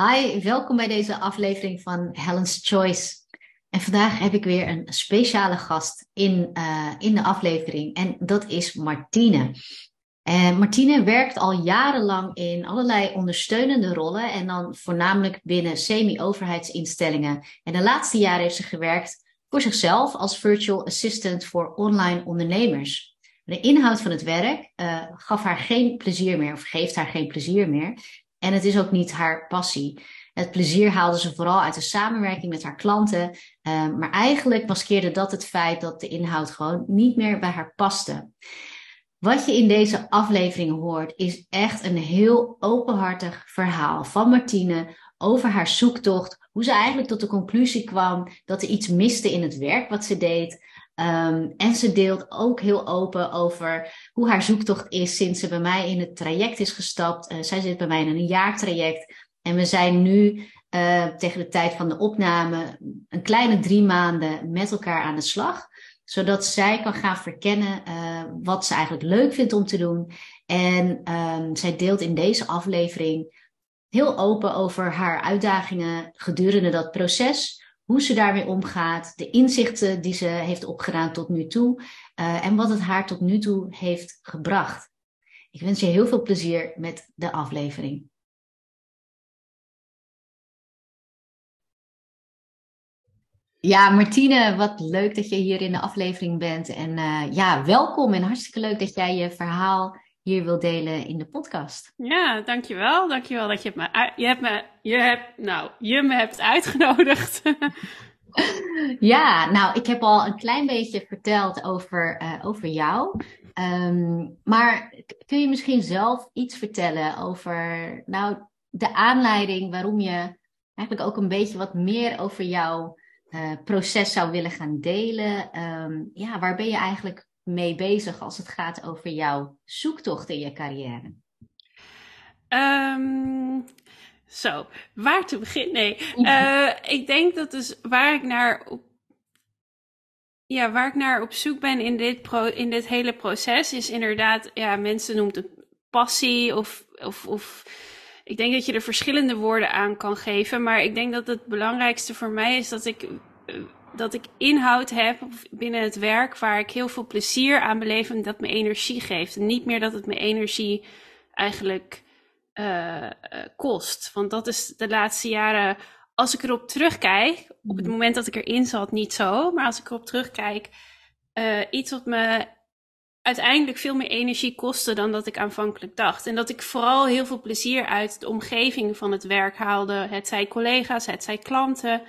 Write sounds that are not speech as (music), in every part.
Hi, welkom bij deze aflevering van Helen's Choice. En vandaag heb ik weer een speciale gast in, uh, in de aflevering en dat is Martine. En Martine werkt al jarenlang in allerlei ondersteunende rollen en dan voornamelijk binnen semi-overheidsinstellingen. En de laatste jaren heeft ze gewerkt voor zichzelf als virtual assistant voor online ondernemers. De inhoud van het werk uh, gaf haar geen plezier meer of geeft haar geen plezier meer. En het is ook niet haar passie. Het plezier haalde ze vooral uit de samenwerking met haar klanten. Uh, maar eigenlijk maskeerde dat het feit dat de inhoud gewoon niet meer bij haar paste. Wat je in deze aflevering hoort, is echt een heel openhartig verhaal van Martine over haar zoektocht. Hoe ze eigenlijk tot de conclusie kwam dat er iets miste in het werk wat ze deed. Um, en ze deelt ook heel open over hoe haar zoektocht is sinds ze bij mij in het traject is gestapt. Uh, zij zit bij mij in een jaartraject. En we zijn nu uh, tegen de tijd van de opname een kleine drie maanden met elkaar aan de slag. Zodat zij kan gaan verkennen uh, wat ze eigenlijk leuk vindt om te doen. En um, zij deelt in deze aflevering heel open over haar uitdagingen gedurende dat proces hoe ze daarmee omgaat, de inzichten die ze heeft opgedaan tot nu toe uh, en wat het haar tot nu toe heeft gebracht. Ik wens je heel veel plezier met de aflevering. Ja, Martine, wat leuk dat je hier in de aflevering bent. En uh, ja, welkom en hartstikke leuk dat jij je verhaal hier wil delen in de podcast. Ja, dankjewel. Dankjewel dat je me, je hebt me, je hebt, nou, je me hebt uitgenodigd. (laughs) ja, nou, ik heb al een klein beetje verteld over, uh, over jou. Um, maar kun je misschien zelf iets vertellen over, nou, de aanleiding waarom je eigenlijk ook een beetje wat meer over jouw uh, proces zou willen gaan delen? Um, ja, waar ben je eigenlijk mee bezig als het gaat over jouw zoektocht in je carrière? Um, zo, waar te beginnen? Nee, uh, ik denk dat dus waar ik naar op, ja, waar ik naar op zoek ben in dit, pro, in dit hele proces is inderdaad, ja, mensen noemen het passie of, of, of ik denk dat je er verschillende woorden aan kan geven, maar ik denk dat het belangrijkste voor mij is dat ik dat ik inhoud heb binnen het werk waar ik heel veel plezier aan beleef en dat me energie geeft. En niet meer dat het me energie eigenlijk uh, kost. Want dat is de laatste jaren, als ik erop terugkijk, op het mhm. moment dat ik erin zat, niet zo. Maar als ik erop terugkijk, uh, iets wat me uiteindelijk veel meer energie kostte dan dat ik aanvankelijk dacht. En dat ik vooral heel veel plezier uit de omgeving van het werk haalde. Het zij collega's, het zij klanten.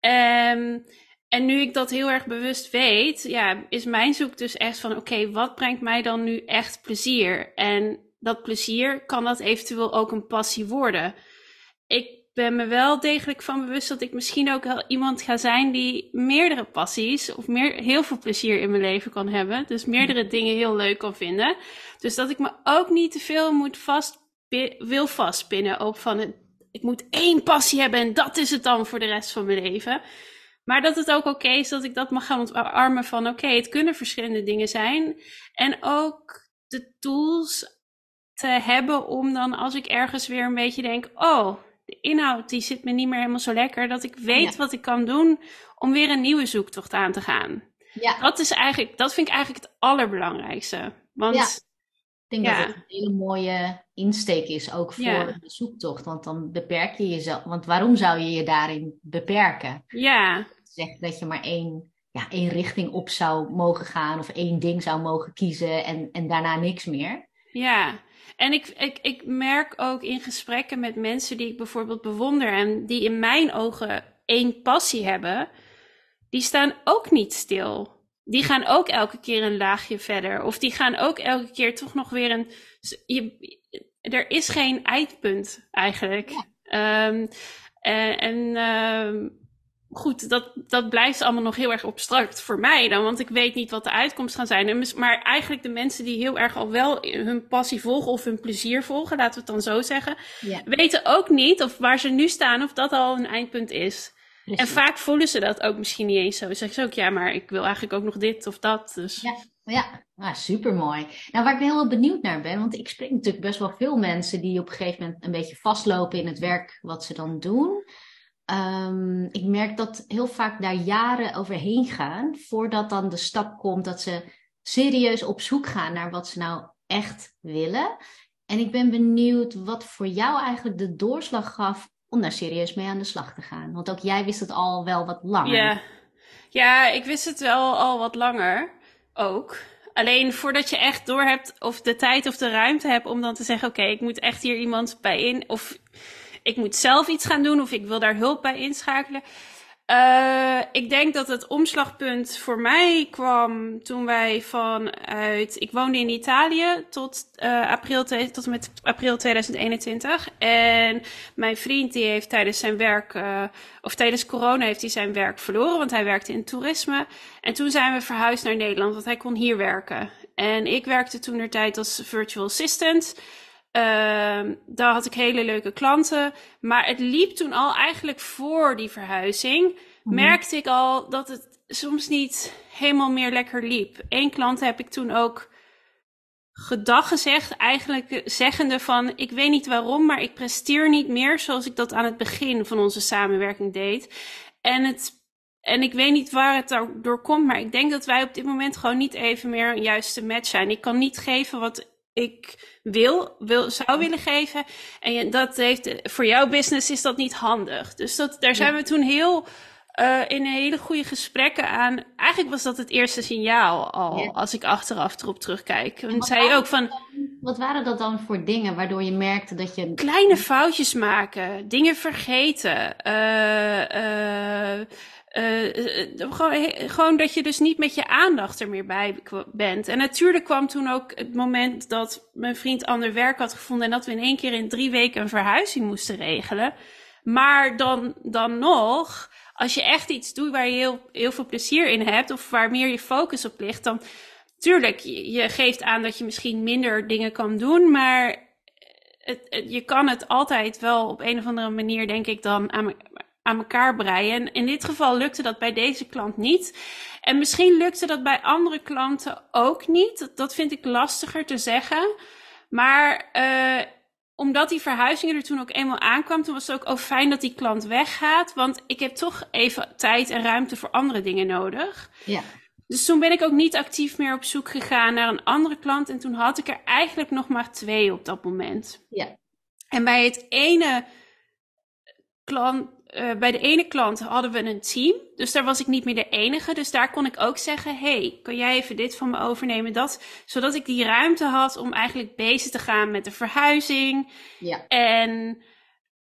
Um, en nu ik dat heel erg bewust weet, ja, is mijn zoek dus echt van: oké, wat brengt mij dan nu echt plezier? En dat plezier kan dat eventueel ook een passie worden. Ik ben me wel degelijk van bewust dat ik misschien ook wel iemand ga zijn die meerdere passies of meer, heel veel plezier in mijn leven kan hebben. Dus meerdere dingen heel leuk kan vinden. Dus dat ik me ook niet te veel moet vast, wil vastpinnen op van ik moet één passie hebben en dat is het dan voor de rest van mijn leven. Maar dat het ook oké is dat ik dat mag gaan omarmen van oké, het kunnen verschillende dingen zijn. En ook de tools te hebben om dan als ik ergens weer een beetje denk, oh, de inhoud die zit me niet meer helemaal zo lekker, dat ik weet wat ik kan doen om weer een nieuwe zoektocht aan te gaan. Ja. Dat is eigenlijk, dat vind ik eigenlijk het allerbelangrijkste. Want ja. Ik denk dat het een hele mooie insteek is ook voor de zoektocht. Want dan beperk je jezelf. Want waarom zou je je daarin beperken? Ja zeggen dat je maar één, ja, één richting op zou mogen gaan of één ding zou mogen kiezen en, en daarna niks meer. Ja, en ik, ik, ik merk ook in gesprekken met mensen die ik bijvoorbeeld bewonder en die in mijn ogen één passie hebben, die staan ook niet stil. Die gaan ook elke keer een laagje verder. Of die gaan ook elke keer toch nog weer een. Je, er is geen eindpunt eigenlijk. Um, en, en ehm, goed, dat, dat blijft allemaal nog heel erg abstract voor mij dan. Want ik weet niet wat de uitkomst gaan zijn. Maar eigenlijk de mensen die heel erg al wel hun passie volgen of hun plezier volgen, laten we het dan zo zeggen, weten ook niet of waar ze nu staan, of dat al een eindpunt is. En vaak voelen ze dat ook misschien niet eens zo. Zeggen ze ook, ja, maar ik wil eigenlijk ook nog dit of dat. Dus. Ja, Ja, ah, super mooi. Nou, waar ik heel benieuwd naar ben, want ik spreek natuurlijk best wel veel mensen die op een gegeven moment een beetje vastlopen in het werk wat ze dan doen. Um, ik merk dat heel vaak daar jaren overheen gaan voordat dan de stap komt dat ze serieus op zoek gaan naar wat ze nou echt willen. En ik ben benieuwd wat voor jou eigenlijk de doorslag gaf om daar serieus mee aan de slag te gaan. Want ook jij wist het al wel wat langer. Ja, ja ik wist het wel al wat langer ook. Alleen voordat je echt door hebt of de tijd of de ruimte hebt om dan te zeggen: Oké, ik moet echt hier iemand bij in. Of ik moet zelf iets gaan doen of ik wil daar hulp bij inschakelen. Uh, ik denk dat het omslagpunt voor mij kwam toen wij vanuit. Ik woonde in Italië tot, uh, april, tot en met april 2021. En mijn vriend die heeft tijdens zijn werk, uh, of tijdens corona heeft hij zijn werk verloren, want hij werkte in toerisme. En toen zijn we verhuisd naar Nederland, want hij kon hier werken. En ik werkte toen er tijd als virtual assistant. Uh, daar had ik hele leuke klanten. Maar het liep toen al eigenlijk voor die verhuizing. Mhm. Merkte ik al dat het soms niet helemaal meer lekker liep. Eén klant heb ik toen ook gedag gezegd. Eigenlijk zeggende van, ik weet niet waarom, maar ik presteer niet meer zoals ik dat aan het begin van onze samenwerking deed. En het en ik weet niet waar het door komt, maar ik denk dat wij op dit moment gewoon niet even meer een juiste match zijn. Ik kan niet geven wat ik wil, wil, zou willen geven. En dat heeft, voor jouw business is dat niet handig. Dus dat, daar zijn we toen heel uh, in hele goede gesprekken aan. Eigenlijk was dat het eerste signaal al, als ik achteraf erop terugkijk. En zei je ook van. Wat waren dat dan voor dingen waardoor je merkte dat je. Kleine foutjes maken, dingen vergeten. Uh, uh, uh, gewoon, gewoon, dat je dus niet met je aandacht er meer bij bent. En natuurlijk kwam toen ook het moment dat mijn vriend ander werk had gevonden en dat we in één keer in drie weken een verhuizing moesten regelen. Maar dan, dan nog, als je echt iets doet waar je heel, heel veel plezier in hebt of waar meer je focus op ligt, dan tuurlijk, je, je geeft aan dat je misschien minder dingen kan doen, maar het, je kan het altijd wel op een of andere manier, denk ik, dan aan, aan elkaar breien. En in dit geval lukte dat bij deze klant niet. En misschien lukte dat bij andere klanten ook niet. Dat vind ik lastiger te zeggen. Maar uh, omdat die verhuizing er toen ook eenmaal aankwam, toen was het ook oh, fijn dat die klant weggaat. Want ik heb toch even tijd en ruimte voor andere dingen nodig. Ja. Dus toen ben ik ook niet actief meer op zoek gegaan naar een andere klant. En toen had ik er eigenlijk nog maar twee op dat moment. Ja. En bij het ene klant, uh, bij de ene klant hadden we een team. Dus daar was ik niet meer de enige. Dus daar kon ik ook zeggen: hey, kan jij even dit van me overnemen? Dat, zodat ik die ruimte had om eigenlijk bezig te gaan met de verhuizing. Ja. En,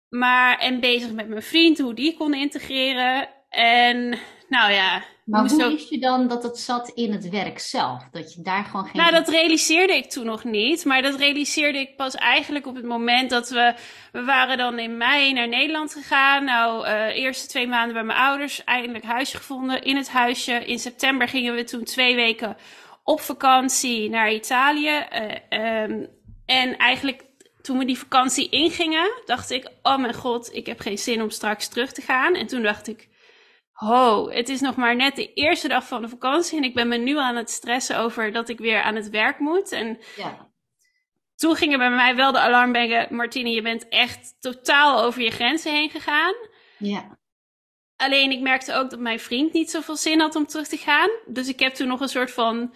maar, en bezig met mijn vriend, hoe die kon integreren. En nou ja. Maar hoe wist je dan dat het zat in het werk zelf? Dat je daar gewoon geen... Nou, dat realiseerde ik toen nog niet. Maar dat realiseerde ik pas eigenlijk op het moment dat we... We waren dan in mei naar Nederland gegaan. Nou, uh, eerste twee maanden bij mijn ouders. Eindelijk huisje gevonden in het huisje. In september gingen we toen twee weken op vakantie naar Italië. Uh, um, en eigenlijk toen we die vakantie ingingen, dacht ik... Oh mijn god, ik heb geen zin om straks terug te gaan. En toen dacht ik ho, het is nog maar net de eerste dag van de vakantie en ik ben me nu aan het stressen over dat ik weer aan het werk moet. En ja. toen gingen bij mij wel de alarmbellen, Martine, je bent echt totaal over je grenzen heen gegaan. Ja. Alleen ik merkte ook dat mijn vriend niet zoveel zin had om terug te gaan. Dus ik heb toen nog een soort van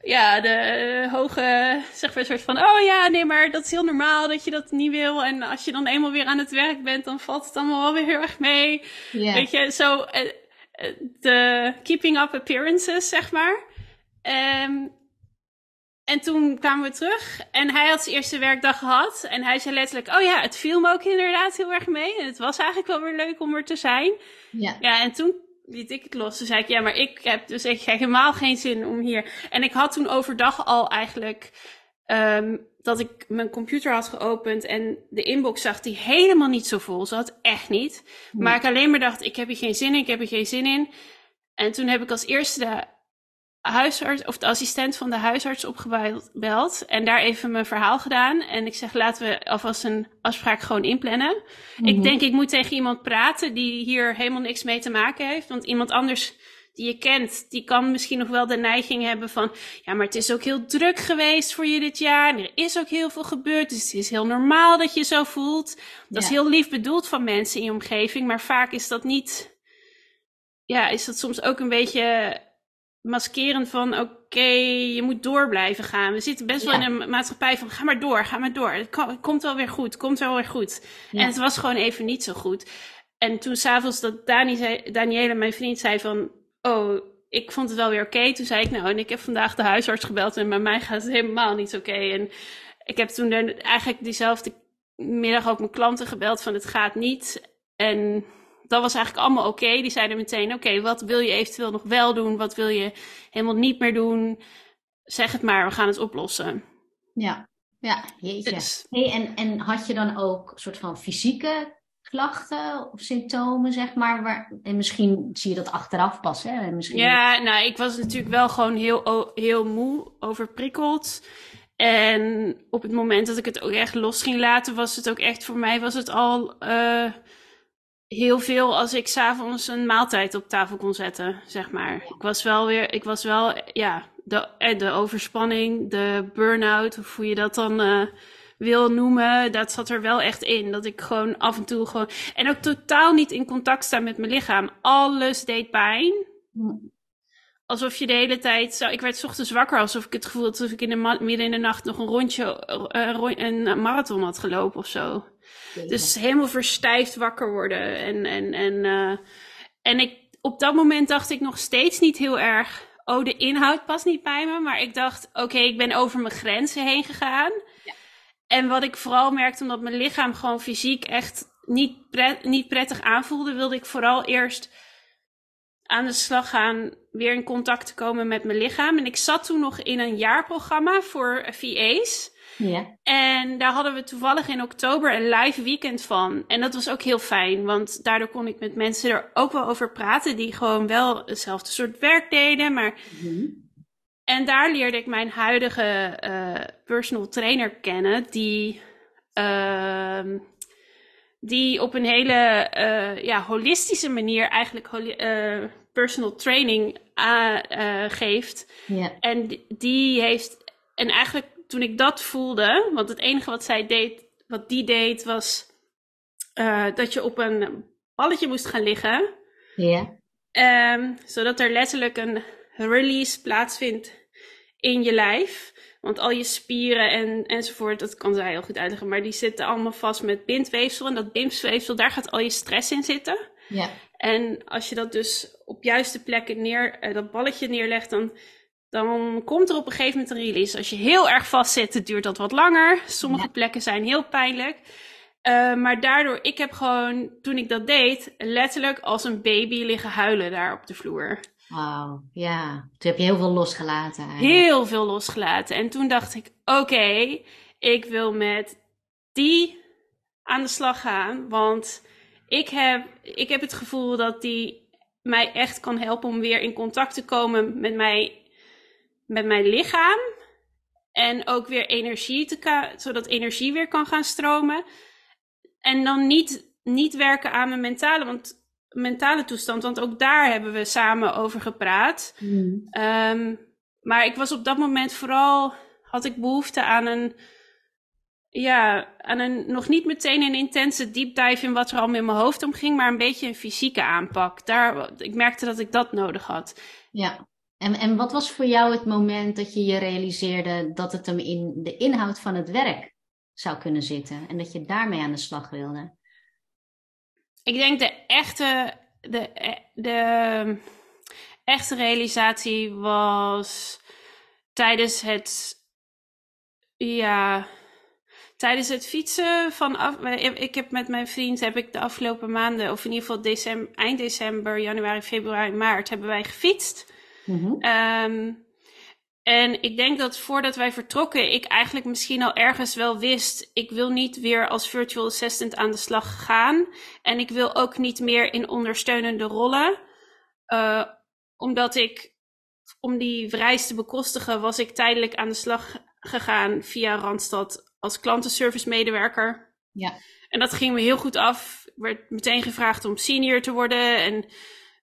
ja, de hoge, zeg maar, een soort van, oh ja, nee, maar dat is heel normaal dat je dat niet wil. En als je dan eenmaal weer aan het werk bent, dan valt het allemaal wel weer heel erg mee. Yeah. Weet je, zo, uh, de keeping up appearances, zeg maar. Um, en toen kwamen we terug en hij had zijn eerste werkdag gehad. En hij zei letterlijk, oh ja, het viel me ook inderdaad heel erg mee. En het was eigenlijk wel weer leuk om er te zijn. Ja. Ja, en toen liet ik het los. Toen zei ik, ja, maar ik heb dus echt helemaal geen zin om hier. En ik had toen overdag al eigenlijk um, dat ik mijn computer had geopend en de inbox zag die helemaal niet zo vol zat. Echt niet. Maar ik alleen maar dacht, ik heb hier geen zin in, ik heb hier geen zin in. En toen heb ik als eerste huisarts of de assistent van de huisarts opgebeld en daar even mijn verhaal gedaan. En ik zeg, laten we alvast een afspraak gewoon inplannen. Mm -hmm. Ik mhm. denk, ik moet tegen iemand praten die hier helemaal niks mee te maken heeft. Want iemand anders die je kent, die kan misschien nog wel de neiging hebben van, ja, maar het is ook heel druk geweest voor je dit jaar. En er is ook heel veel gebeurd, dus het is heel normaal dat je zo voelt. Dat is heel lief bedoeld van mensen in je omgeving, maar vaak is dat niet, ja, is dat soms ook een beetje maskerend van, oké, je moet door blijven gaan. We zitten best wel in een maatschappij van, ga maar door, ga maar door. Het, komt wel weer goed, het komt wel weer goed. En het was gewoon even niet zo goed. En toen s'avonds dat Dani zei, Danielle, mijn vriend, zei van... Oh, ik vond het wel weer oké. Toen zei ik, nou, en ik heb vandaag de huisarts gebeld... en bij mij gaat het helemaal niet oké. En ik heb toen eigenlijk diezelfde middag ook mijn klanten gebeld van... het gaat niet. En dat was eigenlijk allemaal oké. Die zeiden meteen, oké, wat wil je eventueel nog wel doen? Wat wil je helemaal niet meer doen? Zeg het maar, we gaan het oplossen. Ja, ja, jeetje. Dus, hey, en, en had je dan ook een soort van fysieke klachten of symptomen, zeg maar? Waar, en misschien zie je dat achteraf pas, hè? Misschien... Ja, nou, ik was natuurlijk wel gewoon heel, heel moe, overprikkeld. En op het moment dat ik het ook echt los ging laten, was het ook echt voor mij was het al uh, heel veel als ik s'avonds een maaltijd op tafel kon zetten, zeg maar. Ik was wel weer, ik was wel, ja, de, eh, de overspanning, de burn-out, hoe je dat dan uh, wil noemen, dat zat er wel echt in. Dat ik gewoon af en toe gewoon. En ook totaal niet in contact sta met mijn lichaam. Alles deed pijn. Alsof je de hele tijd. Zo, ik werd ochtends wakker alsof ik het gevoel had alsof ik in de midden in de nacht nog een rondje. Een marathon had gelopen of zo. Dus helemaal verstijfd wakker worden. En, en, en, uh, en ik, op dat moment dacht ik nog steeds niet heel erg. Oh, de inhoud past niet bij me. Maar ik dacht, oké, ik ben over mijn grenzen heen gegaan. Ja. En wat ik vooral merkte, omdat mijn lichaam gewoon fysiek echt niet, pret, niet prettig aanvoelde, wilde ik vooral eerst aan de slag gaan, weer in contact te komen met mijn lichaam. En ik zat toen nog in een jaarprogramma voor VA's. Ja. En daar hadden we toevallig in oktober een live weekend van. En dat was ook heel fijn, want daardoor kon ik met mensen er ook wel over praten die gewoon wel hetzelfde soort werk deden, maar mm en daar leerde ik mijn huidige uh, personal trainer kennen, die, uh, die op een hele uh, ja, holistische manier eigenlijk eh, personal training geeft. Yeah. En die heeft, en eigenlijk toen ik dat voelde, want het enige wat zij deed, wat die deed, was dat je op een balletje moest gaan liggen. Ja. Yeah. Um, zodat er letterlijk een release plaatsvindt in je lijf. Want al je spieren en, enzovoort, dat kan zij heel goed uitleggen, maar die zitten allemaal vast met bindweefsel. En dat bindweefsel, daar gaat al je stress in zitten. Ja. En als je dat dus op juiste plekken neer, uh, dat balletje neerlegt, dan, dan komt er op een gegeven moment een release. Als je heel erg vast zit, duurt dat wat langer. Sommige plekken zijn heel pijnlijk. Uh, maar daardoor, ik heb gewoon, toen ik dat deed, letterlijk als een baby liggen huilen daar op de vloer. Wauw, ja. Toen heb je heel veel losgelaten. Eigenlijk. Heel veel losgelaten. En toen dacht ik, oké, ik wil met die aan de slag gaan. Want ik heb, ik heb het gevoel dat die mij echt kan helpen om weer in contact te komen met, mij, met mijn lichaam. En ook weer energie te zodat energie weer kan gaan stromen. En dan niet, niet werken aan mijn mentale. Want mentale toestand, want ook daar hebben we samen over gepraat. Mm. Um, maar ik was op dat moment vooral, had ik behoefte aan een, ja, aan een, nog niet meteen een intense deep dive in wat er al in mijn hoofd omging, maar een beetje een fysieke aanpak. Daar, ik merkte dat ik dat nodig had. Ja, en, en wat was voor jou het moment dat je je realiseerde dat het hem in de inhoud van het werk zou kunnen zitten en dat je daarmee aan de slag wilde? Ik denk de echte, de, de echte realisatie was tijdens het, ja, tijdens het fietsen vanaf. Ik heb met mijn vriend heb ik de afgelopen maanden, of in ieder geval december, eind december, januari, februari, maart, hebben wij gefietst. Mm en ik denk dat voordat wij vertrokken, ik eigenlijk misschien al ergens wel wist, ik wil niet weer als virtual assistant aan de slag gaan. En ik wil ook niet meer in ondersteunende rollen. Uh, omdat ik, om die reis te bekostigen, was ik tijdelijk aan de slag gegaan via Randstad als klantenservice medewerker. Ja. En dat ging me heel goed af. Ik werd meteen gevraagd om senior te worden en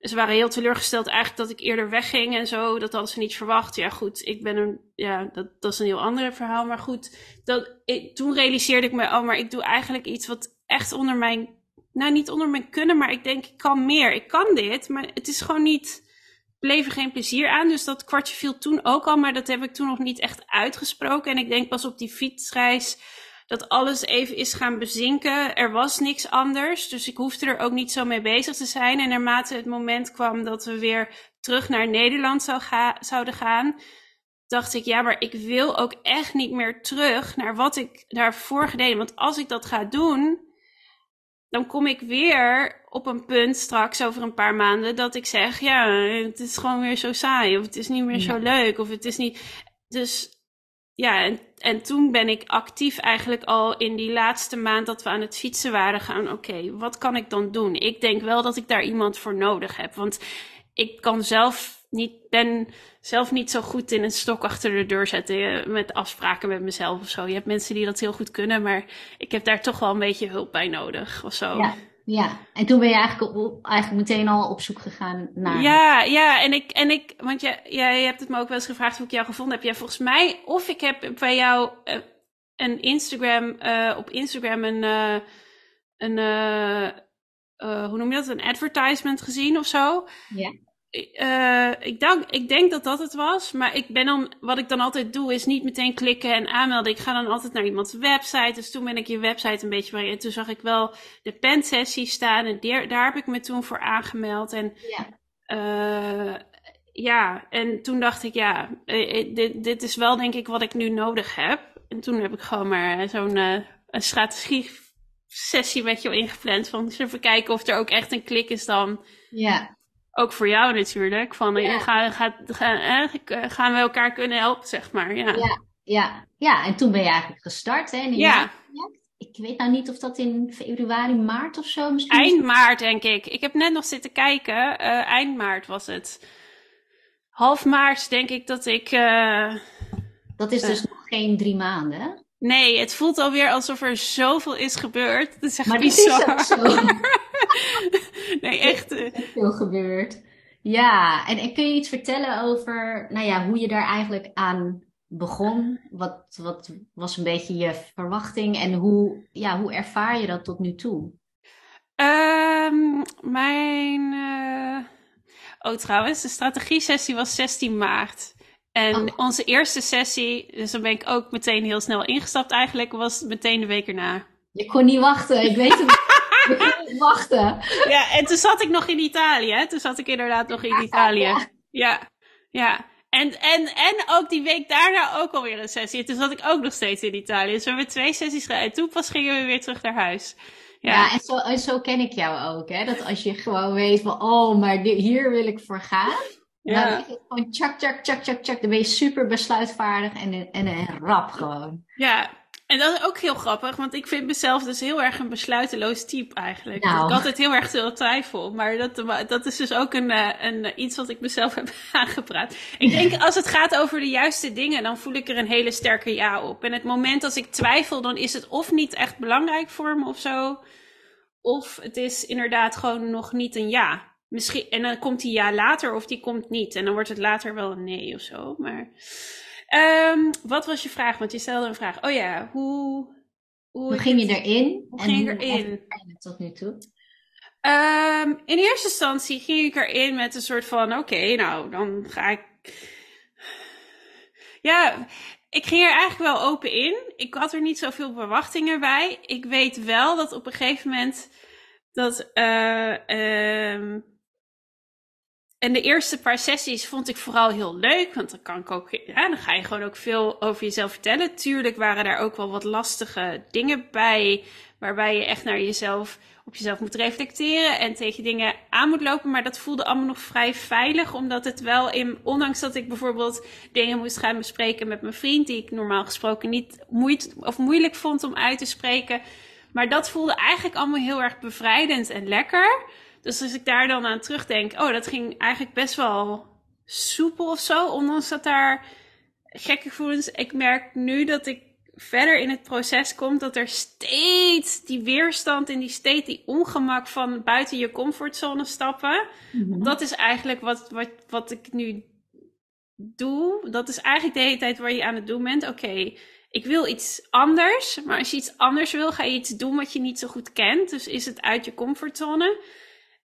ze waren heel teleurgesteld eigenlijk dat ik eerder wegging en zo. Dat hadden ze niet verwacht. Ja, goed, ik ben een, ja, dat, dat is een heel ander verhaal. Maar goed, dat, toen realiseerde ik me, oh, maar ik doe eigenlijk iets wat echt onder mijn, nou niet onder mijn kunnen, maar ik denk, ik kan meer. Ik kan dit, maar het is gewoon niet, bleef er geen plezier aan. Dus dat kwartje viel toen ook al, maar dat heb ik toen nog niet echt uitgesproken. En ik denk pas op die fietsreis dat alles even is gaan bezinken. Er was niks anders, dus ik hoefde er ook niet zo mee bezig te zijn. En naarmate het moment kwam dat we weer terug naar Nederland zou ga zouden gaan, dacht ik, ja, maar ik wil ook echt niet meer terug naar wat ik daarvoor gedaan. Want als ik dat ga doen, dan kom ik weer op een punt straks over een paar maanden dat ik zeg, ja, het is gewoon weer zo saai, of het is niet meer zo leuk, of het is niet. Dus ja, en, en toen ben ik actief eigenlijk al in die laatste maand dat we aan het fietsen waren gaan. Oké, wat kan ik dan doen? Ik denk wel dat ik daar iemand voor nodig heb. Want ik kan zelf niet, ben zelf niet zo goed in een stok achter de deur zetten eh, met afspraken met mezelf of zo. Je hebt mensen die dat heel goed kunnen, maar ik heb daar toch wel een beetje hulp bij nodig of zo. Ja. Ja, en toen ben je eigenlijk, eigenlijk meteen al op zoek gegaan naar. Ja, ja, en ik, en ik want jij, jij hebt het me ook wel eens gevraagd hoe ik jou gevonden heb. Ja, volgens mij, of ik heb bij jou uh, een Instagram, uh, op Instagram een, uh, een hoe noem je dat, een advertisement gezien of zo. Ja. Uh, ik, denk, ik denk dat dat het was. Maar ik ben dan, wat ik dan altijd doe, is niet meteen klikken en aanmelden. Ik ga dan altijd naar iemands website. Dus toen ben ik je website een beetje bij. En toen zag ik wel de pensessie staan. En daar, daar heb ik me toen voor aangemeld. En ja. Uh, ja, en toen dacht ik, ja, eh, dit, dit is wel denk ik wat ik nu nodig heb. En toen heb ik gewoon maar zo'n uh, strategie sessie met je ingepland. Van eens even kijken of er ook echt een klik is dan. Ja ook voor jou natuurlijk. Van ja. gaan, gaan, gaan, eh, gaan we elkaar kunnen helpen, zeg maar. Ja, ja, ja. ja en toen ben je eigenlijk gestart. Hè, ja. Ik weet nou niet of dat in februari, maart of zo misschien. Eind maart, denk ik. Ik heb net nog zitten kijken. Uh, eind maart was het. Half maart denk ik dat ik. Uh, dat is dus nog geen drie maanden, hè? Nee, het voelt alweer alsof er zoveel is gebeurd. Dat is echt maar bizar. Is zo. (laughs) (laughs) nee, echt. Er is veel gebeurd. Ja, en, en, kun je iets vertellen over nou ja, hoe je daar eigenlijk aan begon? Wat, wat was een beetje je verwachting en hoe, ja, hoe ervaar je dat tot nu toe? Um, mijn. Uh... Oh, trouwens, de strategie-sessie was 16 maart. En oh. onze eerste sessie, dus dan ben ik ook meteen heel snel ingestapt eigenlijk, was meteen de week erna. Je kon niet wachten, ik weet het. (laughs) wachten. Ja, en toen zat ik nog in Italië. Toen zat ik inderdaad nog in Italië. Ja, ja. En, en, en ook die week daarna ook alweer een sessie. Toen zat ik ook nog steeds in Italië. Dus we hebben twee sessies gedaan. En toen pas gingen we weer terug naar huis. Ja, ja en, zo, en zo ken ik jou ook. Hè? Dat als je gewoon weet van, oh, maar hier wil ik voor gaan. Ja. Dan gewoon tjak, tjak, tjak, tjak, tjak. Dan ben je super besluitvaardig en, en, en rap gewoon. Ja, en dat is ook heel grappig, want ik vind mezelf dus heel erg een besluiteloos type eigenlijk. Nou. Ik had altijd heel erg veel twijfel, maar dat, dat is dus ook een, eh, een, iets wat ik mezelf (laughs) heb aangepraat. Ik denk als het gaat over de juiste dingen, dan voel ik er een hele sterke ja op. En het moment als ik twijfel, dan is het of niet echt belangrijk voor me of zo, of het is inderdaad gewoon nog niet een ja. Misschien, en dan komt die ja later of die komt niet. En dan wordt het later wel een nee of zo. Maar um, wat was je vraag? Want je stelde een vraag. Oh ja, hoe... Hoe, ging je erin? Hoe ging je erin? Tot nu toe? Um, in eerste instantie ging ik erin met een soort van: oké, nou, dan ga ik. Ja, ik ging er eigenlijk wel open in. Ik had er niet zoveel verwachtingen bij. Ik weet wel dat op een gegeven moment dat. Uh, um, en de eerste paar sessies vond ik vooral heel leuk, want dan kan ik ook, ja, dan ga je gewoon ook veel over jezelf vertellen. Tuurlijk waren daar ook wel wat lastige dingen bij, waarbij je echt naar jezelf, op jezelf moet reflecteren en tegen dingen aan moet lopen. Maar dat voelde allemaal nog vrij veilig, omdat het wel in, ondanks dat ik bijvoorbeeld dingen moest gaan bespreken met mijn vriend, die ik normaal gesproken niet moeit, of moeilijk vond om uit te spreken. Maar dat voelde eigenlijk allemaal heel erg bevrijdend en lekker. Dus als ik daar dan aan terugdenk, oh, dat ging eigenlijk best wel soepel of zo. Ondanks dat daar gekke gevoelens. Ik merk nu dat ik verder in het proces komt, dat er steeds die weerstand en die steeds die ongemak van buiten je comfortzone stappen. Mhm. Dat is eigenlijk wat, wat, wat ik nu doe. Dat is eigenlijk de hele tijd waar je aan het doen bent. Oké, ik wil iets anders. Maar als je iets anders wil, ga je iets doen wat je niet zo goed kent. Dus is het uit je comfortzone.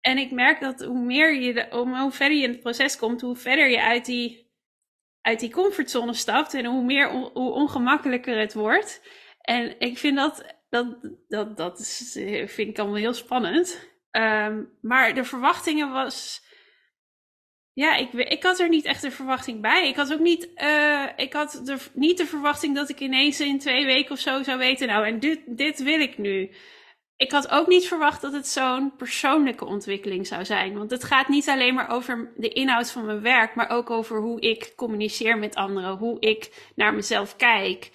En ik merk dat hoe meer je, hoe verder je in het proces komt, hoe verder je uit die, uit die comfortzone stapt en hoe meer hoe ongemakkelijker het wordt. En ik vind dat, dat, dat, dat is, vind ik allemaal heel spannend. Um, maar de verwachtingen was. Ja, ik, ik had er niet echt een verwachting bij. Ik had ook niet, uh, ik had de, niet de verwachting dat ik ineens in twee weken of zo zou weten. Nou, en dit, dit wil ik nu ik had ook niet verwacht dat het zo'n persoonlijke ontwikkeling zou zijn. Want het gaat niet alleen maar over de inhoud van mijn werk, maar ook over hoe ik communiceer met anderen, hoe ik naar mezelf kijk.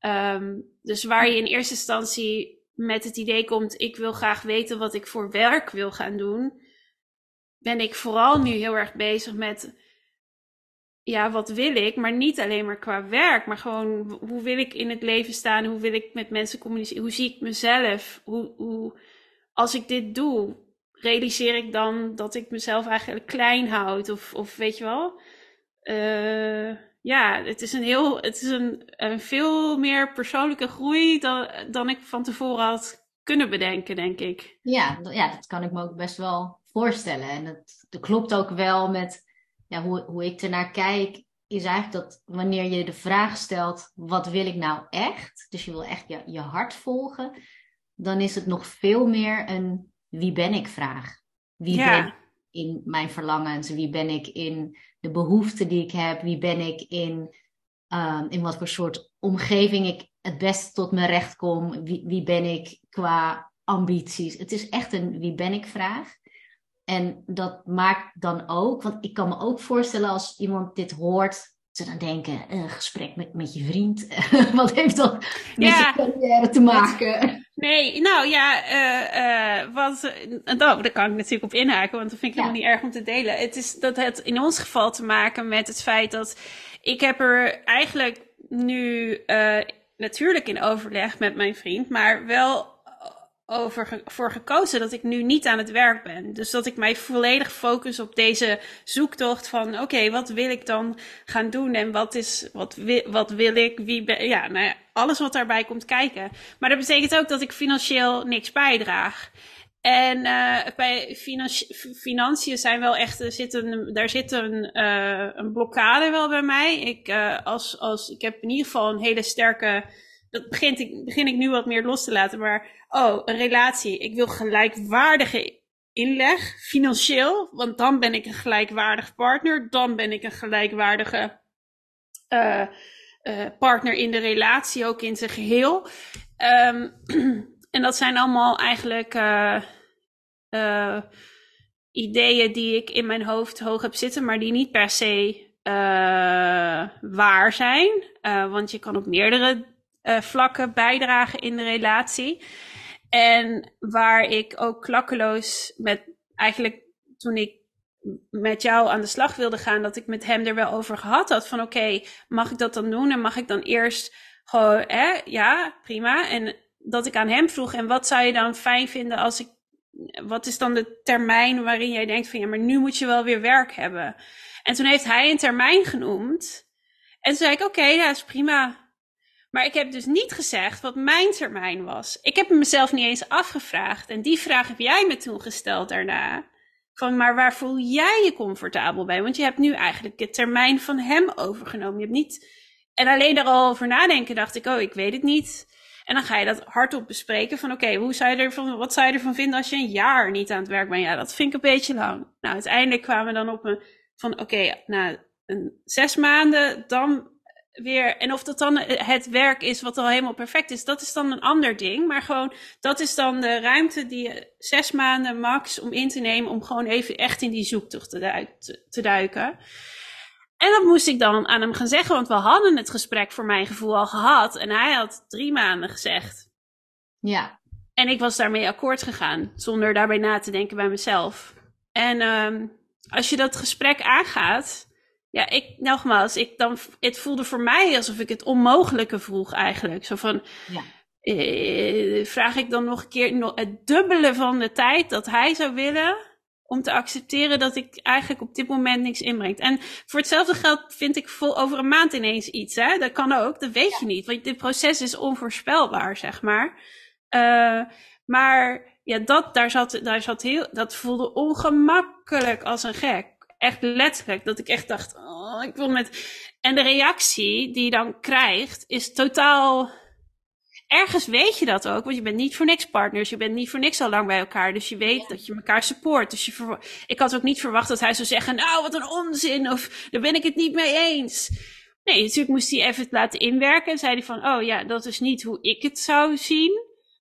Um, dus waar je in eerste instantie met het idee komt, ik wil graag weten wat ik voor werk wil gaan doen, ben ik vooral nu heel erg bezig met ja, wat wil ik? Maar niet alleen maar qua werk, maar gewoon hoe wil ik in het leven staan? Hoe wil ik met mensen communiceren? Hoe zie ik mezelf? Hoe, hoe, als ik dit doe, realiseer ik dan dat ik mezelf eigenlijk klein houd? Of, of weet je wel? Uh, ja, het is een heel, het is een, een veel meer persoonlijke groei dan, dan ik van tevoren had kunnen bedenken, denk ik. Ja, ja, dat kan ik me ook best wel voorstellen. En dat, dat klopt ook wel met ja, hoe, hoe ik ernaar kijk, is eigenlijk dat wanneer je de vraag stelt: wat wil ik nou echt? Dus je wil echt je, je hart volgen, dan is het nog veel meer een wie ben ik vraag. Wie ja. ben ik in mijn verlangens? Wie ben ik in de behoeften die ik heb? Wie ben ik in, um, in wat voor soort omgeving ik het beste tot mijn recht kom? Wie, wie ben ik qua ambities? Het is echt een wie ben ik vraag. En dat maakt dan ook, want ik kan me ook voorstellen als iemand dit hoort, ze dan denken, een gesprek met, met je vriend, (laughs) wat heeft dat met Ja. je carrière te maken? Nee, nou ja, eh eh wat, eh, nou, daar kan ik natuurlijk op inhaken, want dat vind ik Ja. helemaal niet erg om te delen. Het is dat het in ons geval te maken met het feit dat ik heb er eigenlijk nu natuurlijk in overleg met mijn vriend, maar wel over ge- voor gekozen dat ik nu niet aan het werk ben. Dus dat ik mij volledig focus op deze zoektocht van oké, wat wil ik dan gaan doen en wat is wat wil, wat wil ik, wie ben ja, nou ja, alles wat daarbij komt kijken. Maar dat betekent ook dat ik financieel niks bijdraag. En uh, bij financi financiën zijn wel echt, er zit een, daar zit een, uh, een blokkade wel bij mij. Ik, uh, als, als, ik heb in ieder geval een hele sterke, dat begint ik, begin ik nu wat meer los te laten, maar oh, een relatie. Ik wil gelijkwaardige inleg, financieel, want dan ben ik een gelijkwaardig partner, dan ben ik een gelijkwaardige uh, uh, partner in de relatie, ook in zijn geheel. Um, (clears throat) en dat zijn allemaal eigenlijk uh, ideeën die ik in mijn hoofd hoog heb zitten, maar die niet per se waar zijn. Want je kan op meerdere uh, vlakken bijdragen in de relatie. En waar ik ook klakkeloos met eigenlijk toen ik met jou aan de slag wilde gaan, dat ik met hem er wel over gehad had. Van oké, mag ik dat dan doen? En mag ik dan eerst gewoon, hè, ja, prima. En dat ik aan hem vroeg, en wat zou je dan fijn vinden als ik, wat is dan de termijn waarin jij denkt van ja, maar nu moet je wel weer werk hebben. En toen heeft hij een termijn genoemd. En toen zei ik, oké, okay, ja, is prima. Maar ik heb dus niet gezegd wat mijn termijn was. Ik heb mezelf niet eens afgevraagd. En die vraag heb jij me toen gesteld daarna. Van, maar waar voel jij je comfortabel bij? Want je hebt nu eigenlijk de termijn van hem overgenomen. Je hebt niet... En alleen daar al over nadenken dacht ik, oh, ik weet het niet. En dan ga je dat hardop bespreken van, oké, ervan, wat zou je ervan vinden als je een jaar niet aan het werk bent? Ja, dat vind ik een beetje lang. Nou, uiteindelijk kwamen we dan op een, van, oké, na een, zes maanden, dan weer, en of dat dan het werk is wat al helemaal perfect is, dat is dan een ander ding. Maar gewoon, dat is dan de ruimte die je zes maanden max om in te nemen, om gewoon even echt in die zoektocht te, duik, te, te duiken. En dat moest ik dan aan hem gaan zeggen, want we hadden het gesprek voor mijn gevoel al gehad. En hij had drie maanden gezegd. Ja. En ik was daarmee akkoord gegaan, zonder daarbij na te denken bij mezelf. En um, als je dat gesprek aangaat, ja, ik, nogmaals, ik dan, het voelde voor mij alsof ik het onmogelijke vroeg eigenlijk. Zo van, ja. eh, vraag ik dan nog een keer nog het dubbele van de tijd dat hij zou willen om te accepteren dat ik eigenlijk op dit moment niks inbrengt. En voor hetzelfde geld vind ik vol over een maand ineens iets. Hè? Dat kan ook, dat weet je niet. Want dit proces is onvoorspelbaar, zeg maar. Uh, maar ja, dat, daar zat, daar zat heel, dat voelde ongemakkelijk als een gek. Echt letterlijk. Dat ik echt dacht, oh, ik wil met. En de reactie die je dan krijgt, is totaal ergens weet je dat ook, want je bent niet voor niks partners. Je bent niet voor niks al lang bij elkaar. Dus je weet dat je elkaar support. Dus je ik had ook niet verwacht dat hij zou zeggen: Nou, wat een onzin. Of daar ben ik het niet mee eens. Nee, natuurlijk moest hij even het laten inwerken. En zei hij van: Oh ja, dat is niet hoe ik het zou zien.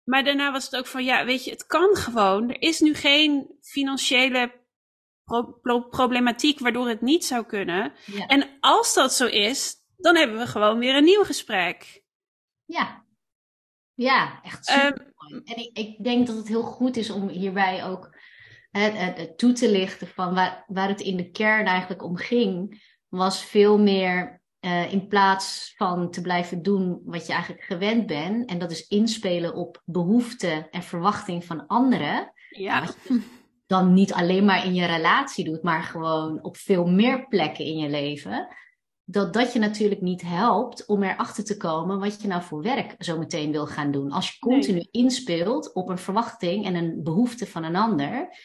Maar daarna was het ook van: Ja, weet je, het kan gewoon. Er is nu geen financiële problematiek waardoor het niet zou kunnen. En als dat zo is, dan hebben we gewoon weer een nieuw gesprek. Ja, ja, echt super. Um, en ik, ik, denk dat het heel goed is om hierbij ook het, toe te lichten van waar, waar het in de kern eigenlijk om ging, was veel meer uh, in plaats van te blijven doen wat je eigenlijk gewend bent. En dat is inspelen op behoeften en verwachting van anderen. Ja. (laughs) Dan niet alleen maar in je relatie doet, maar gewoon op veel meer plekken in je leven dat dat je natuurlijk niet helpt om erachter te komen wat je nou voor werk zo meteen wil gaan doen. Als je continu inspeelt op een verwachting en een behoefte van een ander,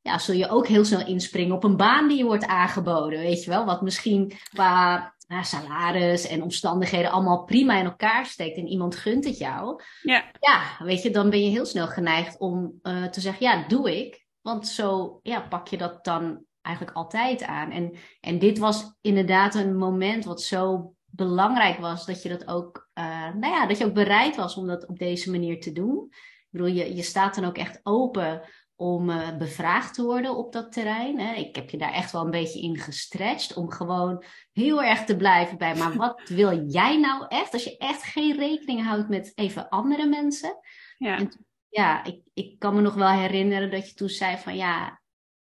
ja, zul je ook heel snel inspringen op een baan die je wordt aangeboden, weet je wel, wat misschien qua nou, salaris en omstandigheden allemaal prima in elkaar steekt en iemand gunt het jou. Ja. Ja, weet je, dan ben je heel snel geneigd om uh, te zeggen, ja, doe ik. Want zo ja, pak je dat dan eigenlijk altijd aan. En, en dit was inderdaad een moment wat zo belangrijk was dat je dat ook, uh, nou ja, dat je ook bereid was om dat op deze manier te doen. Ik bedoel, je, je staat dan ook echt open om uh, bevraagd te worden op dat terrein. Hè. Ik heb je daar echt wel een beetje in gestretched om gewoon heel erg te blijven bij. Maar wat (laughs) wil jij nou echt? Als je echt geen rekening houdt met even andere mensen. Ja, en, ja ik, ik kan me nog wel herinneren dat je toen zei van ja,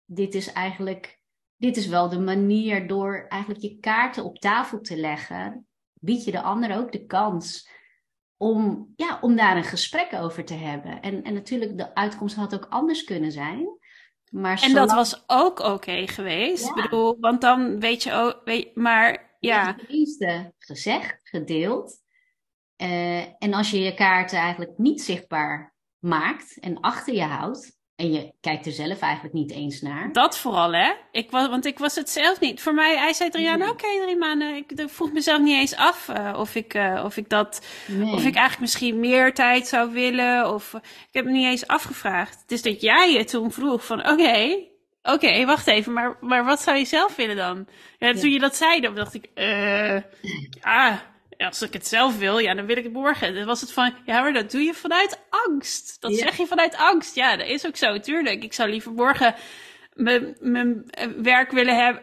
dit is eigenlijk, dit is wel de manier door eigenlijk je kaarten op tafel te leggen, bied je de ander ook de kans om, ja, om daar een gesprek over te hebben. En, en natuurlijk, de uitkomst had ook anders kunnen zijn. Maar en dat was ook oké geweest. Ja. Ik bedoel, want dan weet je ook, weet, maar ja. Tenminste, gezegd, gedeeld. Uh, en als je je kaarten eigenlijk niet zichtbaar maakt en achter je houdt, en je kijkt er zelf eigenlijk niet eens naar. Dat vooral, hè? Ik was, want ik was het zelf niet. Voor mij, hij zei jaar, oké, drie maanden. Ik, ik, vroeg mezelf niet eens af uh, of, ik, uh, of ik dat, nee. of ik eigenlijk misschien meer tijd zou willen. Of ik heb me niet eens afgevraagd. Het is dat jij je toen vroeg van, oké, okay, oké, okay, wacht even, maar, maar wat zou je zelf willen dan? Ja, toen je dat zei, dan dacht ik, eh, ah als ik het zelf wil, ja, dan wil ik het morgen. Dan was het van, ja, maar dat doe je vanuit angst. Dat zeg je vanuit angst. Ja, dat is ook zo, tuurlijk. Ik zou liever morgen mijn werk willen hebben.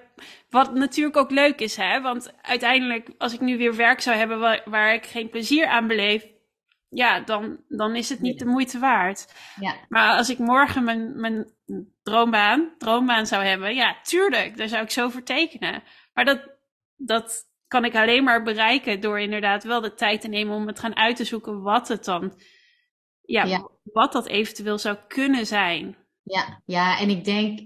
Wat natuurlijk ook leuk is, hè. Want uiteindelijk, als ik nu weer werk zou hebben waar, waar ik geen plezier aan beleef, ja, dan, dan is het niet de moeite waard. Ja. Maar als ik morgen mijn, mijn droombaan, droombaan zou hebben, ja, tuurlijk, daar zou ik zo voor tekenen. Maar dat, dat, kan ik alleen maar bereiken door inderdaad wel de tijd te nemen om het gaan uit te zoeken wat het dan, ja, wat dat eventueel zou kunnen zijn. Ja, ja, en ik denk,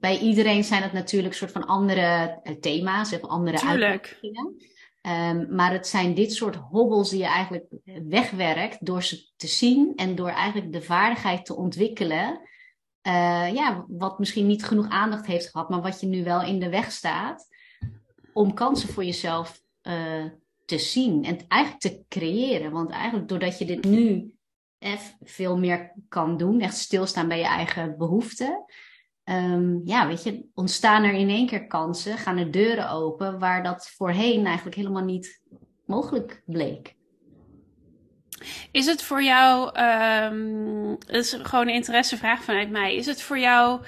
bij iedereen zijn het natuurlijk soort van andere eh, thema's of andere uitdagingen. Um, maar het zijn dit soort hobbels die je eigenlijk wegwerkt door ze te zien en door eigenlijk de vaardigheid te ontwikkelen. Uh, ja, wat misschien niet genoeg aandacht heeft gehad, maar wat je nu wel in de weg staat om kansen voor jezelf uh, te zien en eigenlijk te creëren. Want eigenlijk doordat je dit nu veel meer kan doen, echt stilstaan bij je eigen behoeften. Um, ja, weet je, ontstaan er in één keer kansen, gaan er deuren open waar dat voorheen eigenlijk helemaal niet mogelijk bleek. Is het voor jou, um, dat is gewoon een interessevraag vanuit mij, is het voor jou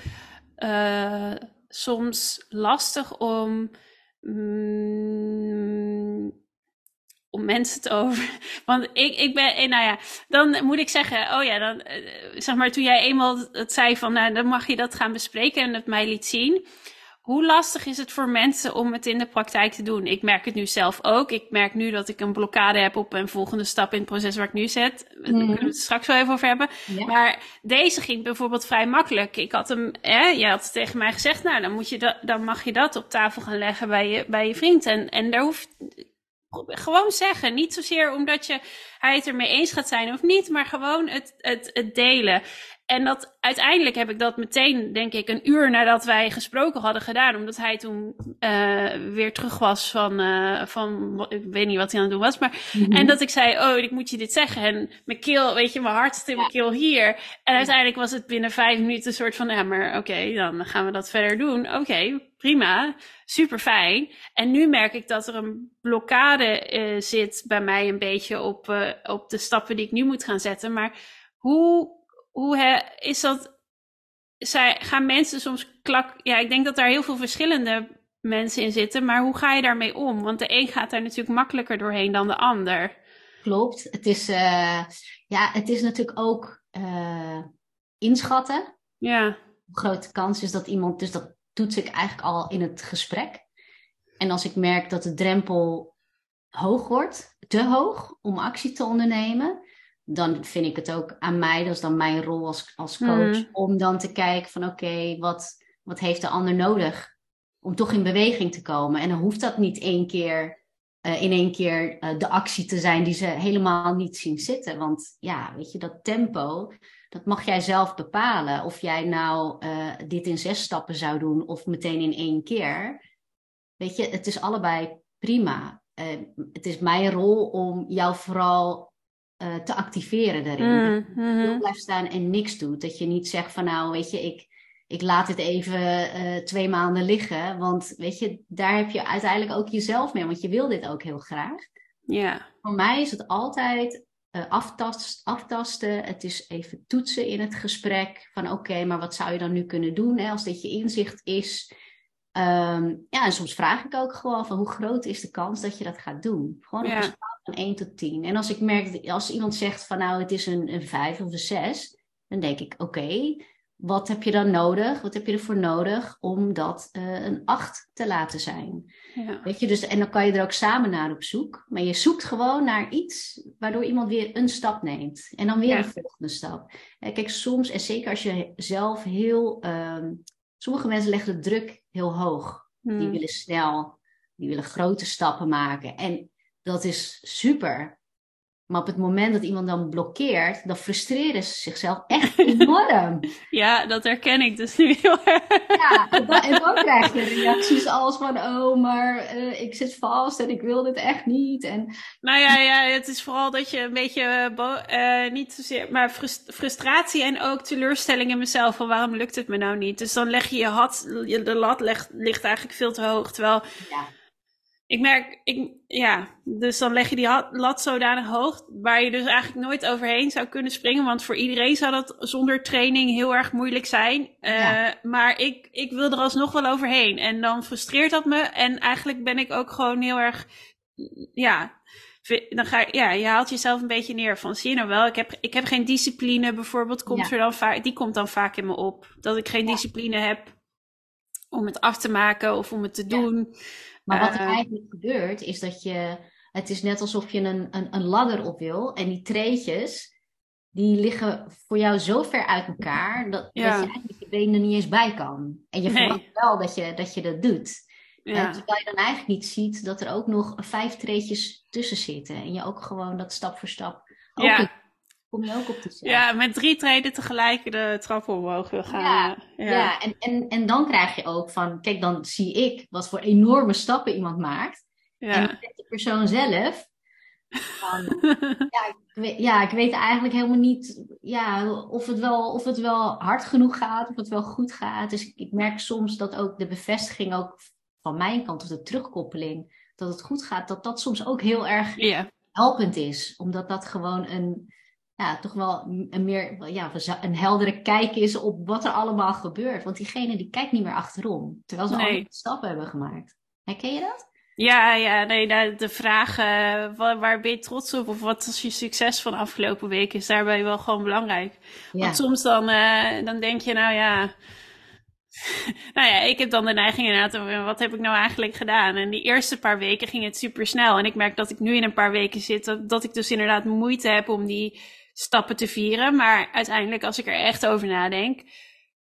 uh, soms lastig om Mm, om mensen te over. (laughs) Want ik, ik ben, eh, nou ja, dan moet ik zeggen, oh ja, dan, eh, zeg maar, toen jij eenmaal het zei van, nou, dan mag je dat gaan bespreken en het mij liet zien. Hoe lastig is het voor mensen om het in de praktijk te doen? Ik merk het nu zelf ook. Ik merk nu dat ik een blokkade heb op een volgende stap in het proces waar ik nu zit. Daar kunnen we het straks wel even over hebben. Maar deze ging bijvoorbeeld vrij makkelijk. Ik had hem, hè, je had tegen mij gezegd, nou, dan, moet je dat, dan mag je dat op tafel gaan leggen bij je, bij je vriend. En, en daar hoeft, gewoon zeggen. Niet zozeer omdat je hij het ermee eens gaat zijn of niet, maar gewoon het, het, het delen. En dat uiteindelijk heb ik dat meteen, denk ik, een uur nadat wij gesproken hadden gedaan. Omdat hij toen uh, weer terug was van, uh, van, ik weet niet wat hij aan het doen was. Maar, mm-hmm. En dat ik zei, oh, ik moet je dit zeggen. En mijn keel, weet je, mijn hart zit in mijn keel hier. En uiteindelijk was het binnen vijf minuten een soort van, ja, maar oké, okay, dan gaan we dat verder doen. Oké, okay, prima, super fijn. En nu merk ik dat er een blokkade uh, zit bij mij een beetje op, op de stappen die ik nu moet gaan zetten. Maar hoe hoe he, is dat? Zij, gaan mensen soms klak. Ja, ik denk dat daar heel veel verschillende mensen in zitten. Maar hoe ga je daarmee om? Want de een gaat daar natuurlijk makkelijker doorheen dan de ander. Klopt. Het is, uh, ja, het is natuurlijk ook uh, inschatten. Ja. Hoe groot de kans is dat iemand. Dus dat toets ik eigenlijk al in het gesprek. En als ik merk dat de drempel hoog wordt, te hoog om actie te ondernemen, dan vind ik het ook aan mij, dat is dan mijn rol als, als coach, mm. om dan te kijken van oké, wat, wat heeft de ander nodig om toch in beweging te komen? En dan hoeft dat niet één keer uh, in één keer uh, de actie te zijn die ze helemaal niet zien zitten. Want ja, weet je, dat tempo, dat mag jij zelf bepalen. Of jij nou uh, dit in zes stappen zou doen of meteen in één keer. Weet je, het is allebei prima. het is mijn rol om jou vooral uh, te activeren daarin. Mm, mm -hmm. blijft staan en niks doet. Dat je niet zegt van nou, weet je, ik, ik laat het even uh, twee maanden liggen. Want weet je, daar heb je uiteindelijk ook jezelf mee. Want je wil dit ook heel graag. Ja. Voor mij is het altijd uh, aftast, aftasten. Het is even toetsen in het gesprek. Van oké, maar wat zou je dan nu kunnen doen hè, als dit je inzicht is? Um, ja, en soms vraag ik ook gewoon van hoe groot is de kans dat je dat gaat doen? Gewoon op een schaal van 1 tot 10. En als ik merk, als iemand zegt van nou het is een, een 5 of een 6, dan denk ik oké, okay, wat heb je dan nodig? Wat heb je ervoor nodig om dat uh, een 8 te laten zijn? Ja. Weet je, dus, en dan kan je er ook samen naar op zoek. Maar je zoekt gewoon naar iets waardoor iemand weer een stap neemt. En dan weer ja. een volgende stap. Kijk, soms, en zeker als je zelf heel um, Sommige mensen leggen de druk heel hoog. Die hmm. willen snel, die willen grote stappen maken. En dat is super. Maar op het moment dat iemand dan blokkeert, dan frustreren ze zichzelf echt (laughs) enorm. ja, dat herken ik dus nu heel erg. ja, en dan, en dan krijg je reacties als van, oh, maar uh, ik zit vast en ik wil dit echt niet. En... Nou ja, ja, het is vooral dat je een beetje, uh, niet zozeer, maar frustratie en ook teleurstelling in mezelf van waarom lukt het me nou niet. Dus dan leg je je had, de lat ligt, ligt eigenlijk veel te hoog. Terwijl... Ja ik merk, ik, ja, dus dan leg je die lat zodanig hoog, waar je dus eigenlijk nooit overheen zou kunnen springen. Want voor iedereen zou dat zonder training heel erg moeilijk zijn. Uh, maar ik, ik wil er alsnog wel overheen. En dan frustreert dat me. En eigenlijk ben ik ook gewoon heel erg, ja, dan ga je, ja, je haalt jezelf een beetje neer van, zie je nou wel, ik heb, ik heb geen discipline bijvoorbeeld, komt er dan vaak, die komt dan vaak in me op. Dat ik geen discipline heb om het af te maken of om het te doen. Maar wat er eh, eigenlijk gebeurt, is dat je. Het is net alsof je een, een, een ladder op wil. En die treetjes, die liggen voor jou zo ver uit elkaar. Dat, dat je eigenlijk je benen er niet eens bij kan. En je verwacht wel dat je, dat je dat doet. Ja. En terwijl je dan eigenlijk niet ziet dat er ook nog vijf treetjes tussen zitten. En je ook gewoon dat stap voor stap ook ja kom je ook op de cel. Ja, met drie treden tegelijk de trap omhoog wil gaan. Ja, ja. ja. En, en, en dan krijg je ook van, kijk, dan zie ik wat voor enorme stappen iemand maakt. Ja. En de persoon zelf, van, (laughs) ja, ik weet, ja, ik weet eigenlijk helemaal niet ja, of, het wel, of het wel hard genoeg gaat, of het wel goed gaat. Dus ik, ik merk soms dat ook de bevestiging ook van mijn kant, of de terugkoppeling, dat het goed gaat, dat dat soms ook heel erg helpend is. Omdat dat gewoon een, ja, toch wel een meer ja, een heldere kijk is op wat er allemaal gebeurt. Want diegene die kijkt niet meer achterom, terwijl ze nee. al stappen hebben gemaakt. Herken je dat? Ja, ja, nee, de vraag uh, waar, ben je trots op of wat is je succes van de afgelopen week is daarbij wel gewoon belangrijk. Want soms dan, uh, dan denk je, nou ja, (laughs) nou ja, ik heb dan de neiging inderdaad, wat heb ik nou eigenlijk gedaan? En die eerste paar weken ging het super snel. En ik merk dat ik nu in een paar weken zit, dat, dat ik dus inderdaad moeite heb om die stappen te vieren. Maar uiteindelijk, als ik er echt over nadenk,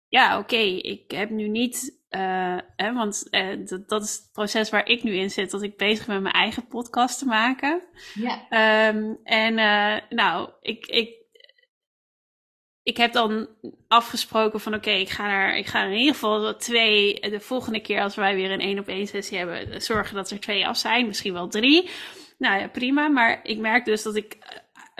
ja, oké, ik heb nu niet uh, hè, want uh, dat, dat, is het proces waar ik nu in zit, dat ik bezig ben met mijn eigen podcast te maken. Ja. Um, en uh, nou, ik, ik, ik heb dan afgesproken van oké, ik ga er, ik ga er in ieder geval twee, de volgende keer als wij weer een één op één sessie hebben, zorgen dat er twee af zijn, misschien wel drie. Nou ja, prima. Maar ik merk dus dat ik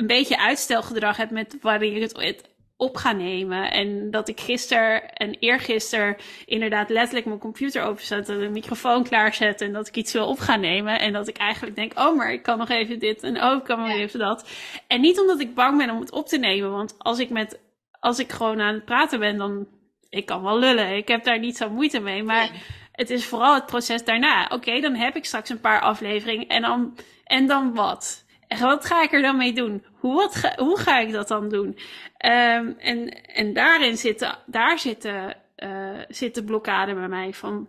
een beetje uitstelgedrag heb met wanneer ik het op ga nemen. En dat ik gisteren en eergisteren inderdaad letterlijk mijn computer openzette, de microfoon klaarzet en dat ik iets wil op gaan nemen. En dat ik eigenlijk denk, oh, maar ik kan nog even dit en oh, ik kan nog even dat. En niet omdat ik bang ben om het op te nemen, want als ik met, als ik gewoon aan het praten ben, dan, ik kan wel lullen. Ik heb daar niet zo moeite mee, maar het is vooral het proces daarna. Oké, dan heb ik straks een paar afleveringen en dan, en dan wat? wat ga ik er dan mee doen? Hoe, wat ga, hoe ga ik dat dan doen? Um, en, en daarin zitten, daar zitten, uh, zitten blokkade bij mij van,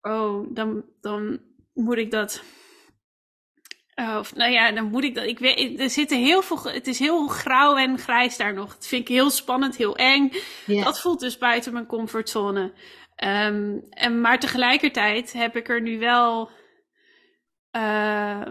oh, dan, dan moet ik dat. Uh, of nou ja, dan moet ik dat. Ik weet, er zitten heel veel. Het is heel grauw en grijs daar nog. Dat vind ik heel spannend, heel eng. Yeah. Dat voelt dus buiten mijn comfortzone. Um, en, maar tegelijkertijd heb ik er nu wel. Uh,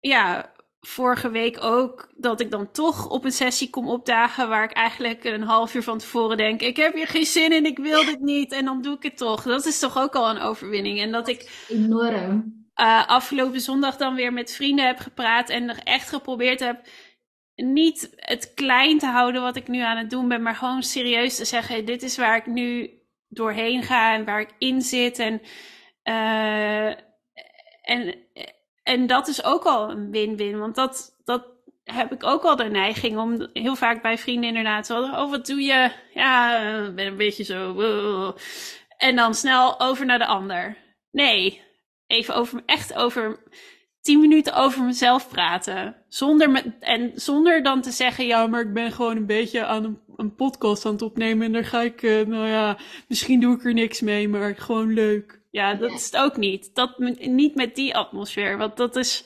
ja, vorige week ook dat ik dan toch op een sessie kom opdagen waar ik eigenlijk een half uur van tevoren denk: ik heb hier geen zin in, ik wil dit niet en dan doe ik het toch. Dat is toch ook al een overwinning. En dat ik enorm. Uh, afgelopen zondag dan weer met vrienden heb gepraat en er echt geprobeerd heb niet het klein te houden wat ik nu aan het doen ben, maar gewoon serieus te zeggen: dit is waar ik nu doorheen ga en waar ik in zit en uh, en en dat is ook al een win-win. Want dat, dat heb ik ook al de neiging om heel vaak bij vrienden inderdaad zo. Oh, wat doe je? Ja, ben een beetje zo. En dan snel over naar de ander. Nee, even over, echt over tien minuten over mezelf praten. Zonder en zonder dan te zeggen, ja, maar ik ben gewoon een beetje aan een, podcast aan het opnemen. En daar ga ik, uh, nou ja, misschien doe ik er niks mee, maar gewoon leuk. Ja, dat is het ook niet. Dat, niet met die atmosfeer. Want dat is,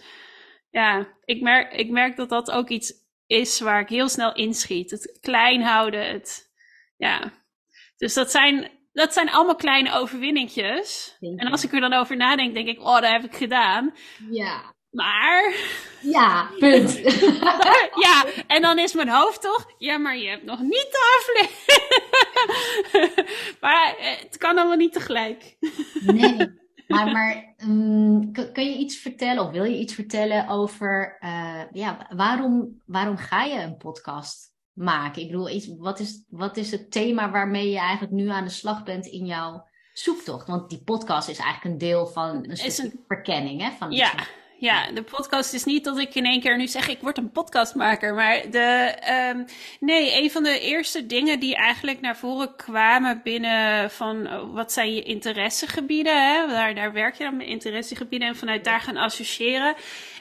ja, ik merk, ik merk dat dat ook iets is waar ik heel snel inschiet. Het klein houden, het, ja. Dus dat zijn, dat zijn allemaal kleine overwinningjes. En als ik er dan over nadenk, denk ik, oh, dat heb ik gedaan. Ja. Maar. Ja, punt. (laughs) (laughs) ja, en dan is mijn hoofd toch. Ja, maar je hebt nog niet de aflevering. (laughs) maar eh, het kan allemaal niet tegelijk. nee. Maar, maar um, kun je iets vertellen, of wil je iets vertellen over. Uh, ja, waarom, waarom ga je een podcast maken? Ik bedoel, iets, wat, is, wat is het thema waarmee je eigenlijk nu aan de slag bent in jouw zoektocht? Want die podcast is eigenlijk een deel van een een... verkenning, hè? Van ja ja, de podcast is niet dat ik in één keer nu zeg ik word een podcastmaker. Maar de, um, nee, een van de eerste dingen die eigenlijk naar voren kwamen binnen van oh, wat zijn je interessegebieden. Hè? Daar, daar werk je dan met interessegebieden en vanuit daar gaan associëren.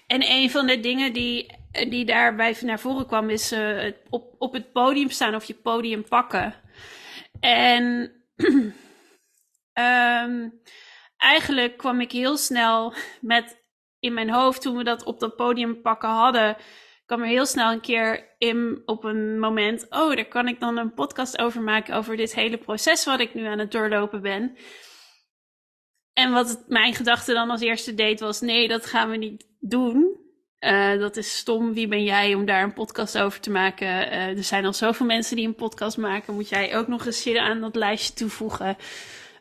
En een van de dingen die, die daarbij naar voren kwam is uh, op, op het podium staan of je podium pakken. En um, (clears throat) eigenlijk kwam ik heel snel met in mijn hoofd, toen we dat op dat podium pakken hadden, kwam er heel snel een keer in op een moment: oh, daar kan ik dan een podcast over maken over dit hele proces wat ik nu aan het doorlopen ben. En wat mijn gedachte dan als eerste deed was: nee, dat gaan we niet doen. Uh, dat is stom. Wie ben jij om daar een podcast over te maken? Uh, er zijn al zoveel mensen die een podcast maken. Moet jij ook nog eens aan dat lijstje toevoegen?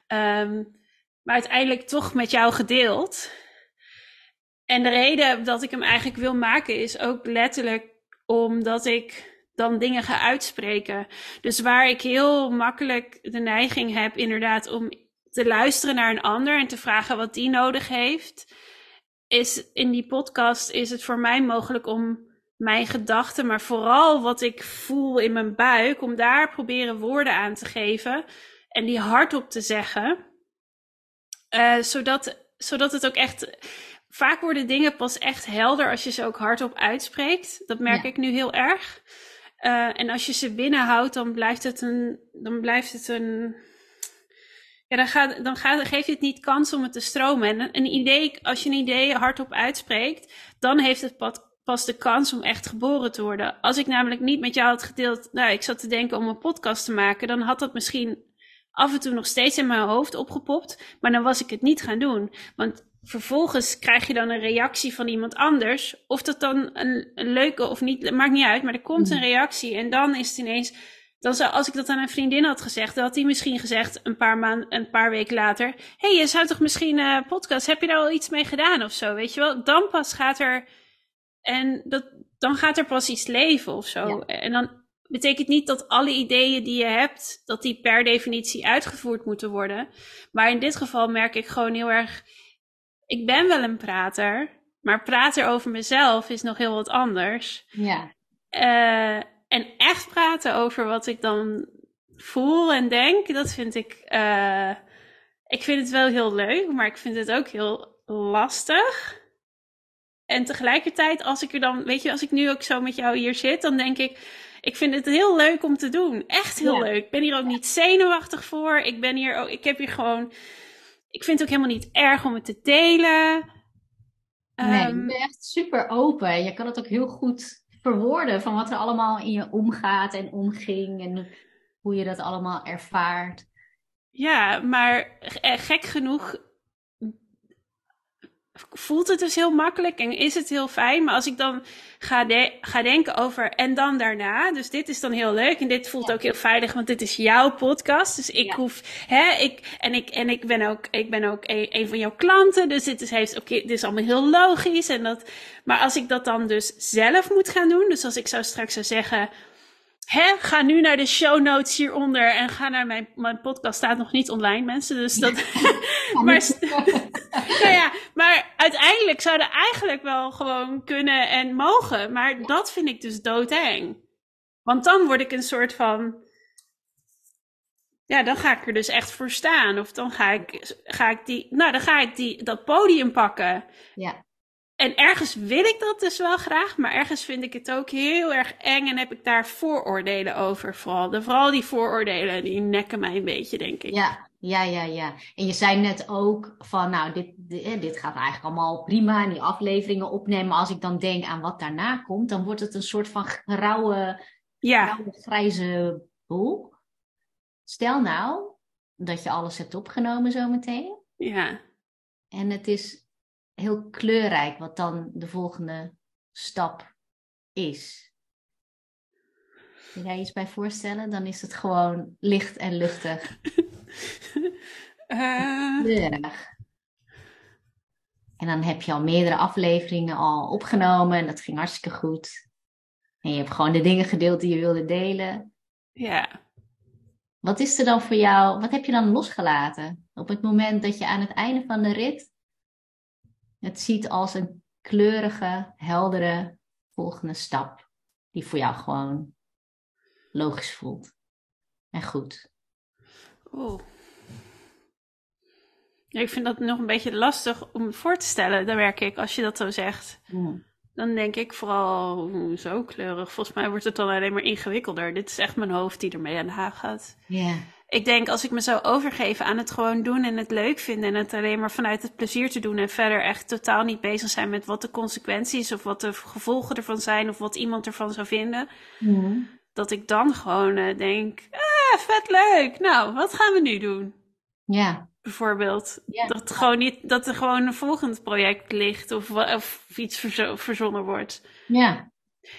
Um, maar uiteindelijk toch met jou gedeeld. En de reden dat ik hem eigenlijk wil maken is ook letterlijk omdat ik dan dingen ga uitspreken. Dus waar ik heel makkelijk de neiging heb, inderdaad, om te luisteren naar een ander en te vragen wat die nodig heeft, is in die podcast is het voor mij mogelijk om mijn gedachten, maar vooral wat ik voel in mijn buik, om daar proberen woorden aan te geven en die hardop te zeggen. Uh, zodat, zodat het ook echt vaak worden dingen pas echt helder als je ze ook hardop uitspreekt. Dat merk ik nu heel erg. Uh, en als je ze binnenhoudt, dan blijft het een. Dan blijft het een ja, dan, gaat, dan gaat, geef je het niet kans om het te stromen. En een idee, als je een idee hardop uitspreekt, dan heeft het pas de kans om echt geboren te worden. Als ik namelijk niet met jou had gedeeld, nou, ik zat te denken om een podcast te maken, dan had dat misschien af en toe nog steeds in mijn hoofd opgepopt, maar dan was ik het niet gaan doen. Want vervolgens krijg je dan een reactie van iemand anders. Of dat dan een, een leuke of niet, maakt niet uit, maar er komt een mm. reactie en dan is het ineens dan zou, als ik dat aan een vriendin had gezegd, dan had hij misschien gezegd een paar maanden, een paar weken later: hey, je zou toch misschien uh, podcast, heb je daar al iets mee gedaan of zo? Weet je wel? Dan pas gaat er, en dat, dan gaat er pas iets leven of zo. En dan betekent niet dat alle ideeën die je hebt, dat die per definitie uitgevoerd moeten worden. Maar in dit geval merk ik gewoon heel erg, ik ben wel een prater, maar praten over mezelf is nog heel wat anders. Ja. Uh, en echt praten over wat ik dan voel en denk, dat vind ik. Uh, ik vind het wel heel leuk, maar ik vind het ook heel lastig. En tegelijkertijd, als ik er dan, weet je, als ik nu ook zo met jou hier zit, dan denk ik, ik vind het heel leuk om te doen. Echt heel leuk. Ik ben hier ook niet zenuwachtig voor. Ik ben hier ook, ik heb hier gewoon, ik vind het ook helemaal niet erg om het te delen. Nee, um, je bent echt super open. Je kan het ook heel goed verwoorden van wat er allemaal in je omgaat en omging en hoe je dat allemaal ervaart. Ja, maar eh, gek genoeg voelt het dus heel makkelijk en is het heel fijn. Maar als ik dan ga, ga denken over en dan daarna. Dus dit is dan heel leuk en dit voelt ook heel veilig, want dit is jouw podcast. Dus ik hoef, hè, ik, en ik, en ik ben ook, ik ben ook een, een van jouw klanten. Dus dit is, heeft, oké, dit is allemaal heel logisch. En dat, maar als ik dat dan dus zelf moet gaan doen. Dus als ik zou straks zou zeggen, Hè, ga nu naar de show notes hieronder en ga naar mijn, mijn podcast. Staat nog niet online, mensen. Dus dat. (laughs) maar, nou (laughs) ja, maar uiteindelijk zou dat eigenlijk wel gewoon kunnen en mogen. Maar dat vind ik dus doodeng. Want dan word ik een soort van. Ja, dan ga ik er dus echt voor staan. Of dan ga ik, ga ik die. Nou, dan ga ik die, dat podium pakken. Ja en ergens wil ik dat dus wel graag, maar ergens vind ik het ook heel erg eng en heb ik daar vooroordelen over. Vooral, de, vooral die vooroordelen, die nekken mij een beetje, denk ik. Ja, ja, ja, ja. En je zei net ook van, nou, dit, dit, dit gaat eigenlijk allemaal prima en die afleveringen opnemen. Maar als ik dan denk aan wat daarna komt, dan wordt het een soort van grauwe, ja. grauwe grijze boel. Stel nou dat je alles hebt opgenomen zometeen. Ja. En het is heel kleurrijk wat dan de volgende stap is. Kun jij iets bij voorstellen? Dan is het gewoon licht en luchtig. Uh... (laughs) Kleurig. En dan heb je al meerdere afleveringen al opgenomen en dat ging hartstikke goed. En je hebt gewoon de dingen gedeeld die je wilde delen. Ja. Wat is er dan voor jou, wat heb je dan losgelaten? Op het moment dat je aan het einde van de rit het ziet als een kleurige, heldere volgende stap. Die voor jou gewoon logisch voelt. En goed. Oeh. ik vind dat nog een beetje lastig om voor te stellen, daar werk ik, als je dat zo zegt. Mm. Dan denk ik vooral, zo kleurig. Volgens mij wordt het dan alleen maar ingewikkelder. Dit is echt mijn hoofd die ermee aan de haag gaat. Ja ik denk als ik me zou overgeven aan het gewoon doen en het leuk vinden en het alleen maar vanuit het plezier te doen en verder echt totaal niet bezig zijn met wat de consequenties of wat de gevolgen ervan zijn of wat iemand ervan zou vinden, mhm. dat ik dan gewoon uh, denk, ah, vet leuk. Nou, wat gaan we nu doen? Ja. Bijvoorbeeld. Dat, gewoon niet, dat er gewoon een volgend project ligt of, of iets verzonnen wordt. Ja.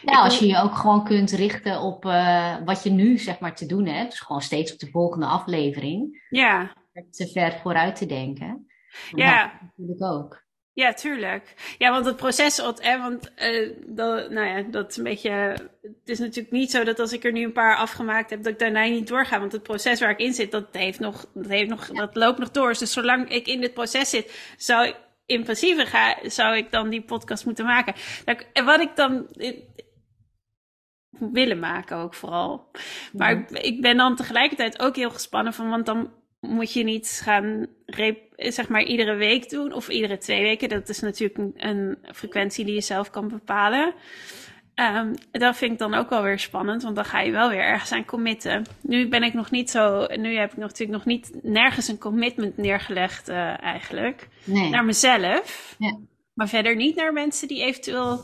Ja, als je je ook gewoon kunt richten op uh, wat je nu zeg maar te doen hebt. Dus gewoon steeds op de volgende aflevering. Ja. Te ver vooruit te denken. Ja. natuurlijk ook. Ja, tuurlijk. Ja, want het proces, hè, want uh, dat, nou ja, dat is een beetje. Het is natuurlijk niet zo dat als ik er nu een paar afgemaakt heb, dat ik daarna niet doorga. Want het proces waar ik in zit, dat heeft nog, dat heeft nog, dat loopt nog door. Dus zolang ik in dit proces zit, zou ik in principe ga, zou ik dan die podcast moeten maken. En wat ik dan willen maken ook vooral. Maar ik, ik, ben dan tegelijkertijd ook heel gespannen van, want dan moet je niet gaan, zeg maar, iedere week doen of iedere twee weken. Dat is natuurlijk een, een frequentie die je zelf kan bepalen. Um, dat vind ik dan ook wel weer spannend, want dan ga je wel weer ergens aan committen. Nu ben ik nog niet zo, nu heb ik natuurlijk nog niet nergens een commitment neergelegd uh, eigenlijk. Nee. Naar mezelf, ja. maar verder niet naar mensen die eventueel...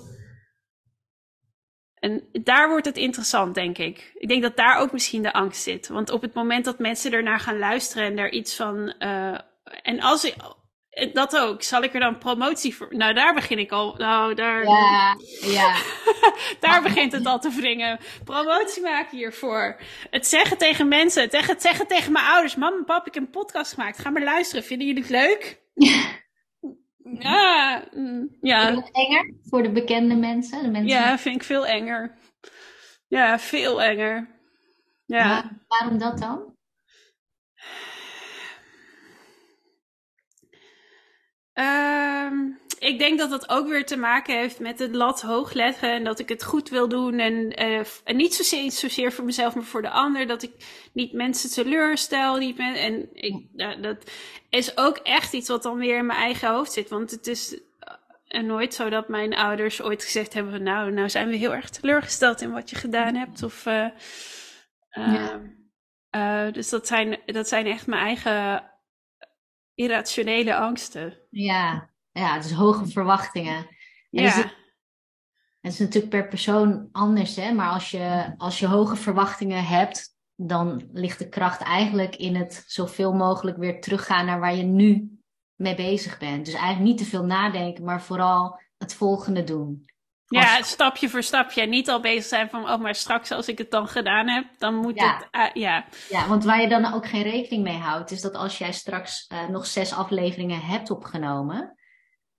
En daar wordt het interessant, denk ik. Ik denk dat daar ook misschien de angst zit. Want op het moment dat mensen ernaar gaan luisteren en daar iets van... Uh, en als, dat ook. Zal ik er dan promotie voor? Nou, daar begin ik al. Nou, daar. Ja, ja. (laughs) daar begint het al te wringen. Promotie maken hiervoor. Het zeggen tegen mensen. Het zeggen, het zeggen tegen mijn ouders. Mam en pap, ik heb een podcast gemaakt. Ga maar luisteren. Vinden jullie het leuk? (laughs) ja. Mm, ja. Je enger voor de bekende mensen? De mensen? Ja, vind ik veel enger. Ja, veel enger. Ja. waarom dat dan? Um, ik denk dat dat ook weer te maken heeft met het lat hoog leggen en dat ik het goed wil doen. En, uh, en niet zozeer, zozeer voor mezelf, maar voor de ander. Dat ik niet mensen teleurstel. Niet men, en ik, dat is ook echt iets wat dan weer in mijn eigen hoofd zit. Want het is uh, nooit zo dat mijn ouders ooit gezegd hebben: Nou, nou zijn we heel erg teleurgesteld in wat je gedaan hebt. Of, uh, ja. dus dat zijn, dat zijn echt mijn eigen irrationele angsten. Ja, ja dus hoge verwachtingen. ja. Dus het, het, is natuurlijk per persoon anders, hè? maar als je, als je hoge verwachtingen hebt, dan ligt de kracht eigenlijk in het zoveel mogelijk weer teruggaan naar waar je nu mee bezig bent. Dus eigenlijk niet te veel nadenken, maar vooral het volgende doen. Ja, stapje voor stapje. Niet al bezig zijn van, oh, maar straks als ik het dan gedaan heb, dan moet het, uh, ja. Ja, want waar je dan ook geen rekening mee houdt, is dat als jij straks uh, nog zes afleveringen hebt opgenomen,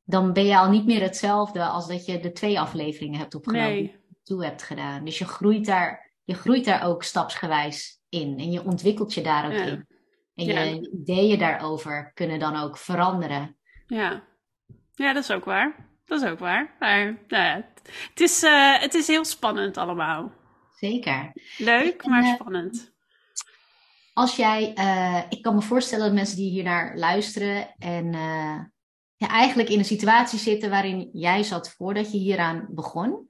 dan ben je al niet meer hetzelfde als dat je de twee afleveringen hebt opgenomen nee. toe hebt gedaan. Dus je groeit daar, je groeit daar ook stapsgewijs in en je ontwikkelt je daar ook in. En ja. je ideeën daarover kunnen dan ook veranderen. Ja. ja, dat is ook waar. Dat is ook waar. Maar nou ja, het, is, uh, het is heel spannend allemaal. Zeker. Leuk, maar uh, spannend. Als jij, uh, ik kan me voorstellen dat mensen die hier naar luisteren en ja, eigenlijk in een situatie zitten waarin jij zat voordat je hieraan begon.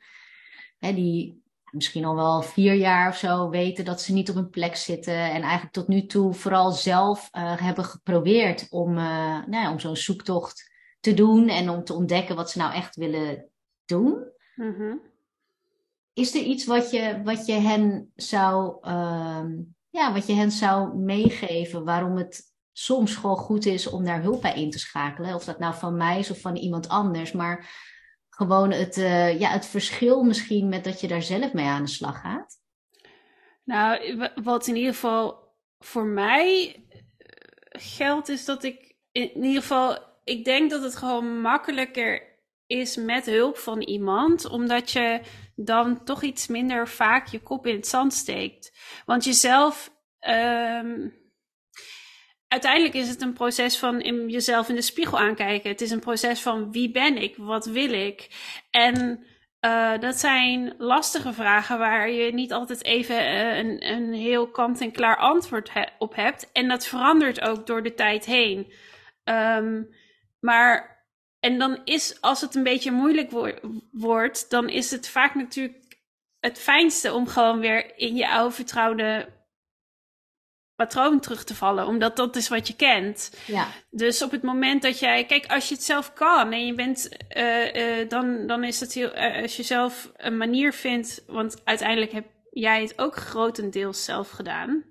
Hè, die misschien al wel vier jaar of zo weten dat ze niet op een plek zitten. En eigenlijk tot nu toe vooral zelf hebben geprobeerd om, nou ja, om zo'n zoektocht te doen en om te ontdekken wat ze nou echt willen doen. Mm-hmm. Is er iets wat je, wat je hen zou, uh, ja, wat je hen zou meegeven waarom het soms gewoon goed is om daar hulp bij in te schakelen? Of dat nou van mij is of van iemand anders, maar gewoon het, uh, ja, het verschil misschien met dat je daar zelf mee aan de slag gaat? Nou, wat in ieder geval voor mij eh, geldt, is dat ik in ieder geval ik denk dat het gewoon makkelijker is met hulp van iemand, omdat je dan toch iets minder vaak je kop in het zand steekt. Want jezelf. Um, uiteindelijk is het een proces van in jezelf in de spiegel aankijken. Het is een proces van wie ben ik, wat wil ik. En uh, dat zijn lastige vragen waar je niet altijd even uh, een, een heel kant-en-klaar antwoord op hebt. En dat verandert ook door de tijd heen. Um, maar, en dan is, als het een beetje moeilijk wo wordt, dan is het vaak natuurlijk het fijnste om gewoon weer in je oude vertrouwde patroon terug te vallen, omdat dat is wat je kent. Ja. Dus op het moment dat jij, kijk, als je het zelf kan en je bent, uh, uh, dan, dan is het heel, uh, als je zelf een manier vindt, want uiteindelijk heb jij het ook grotendeels zelf gedaan.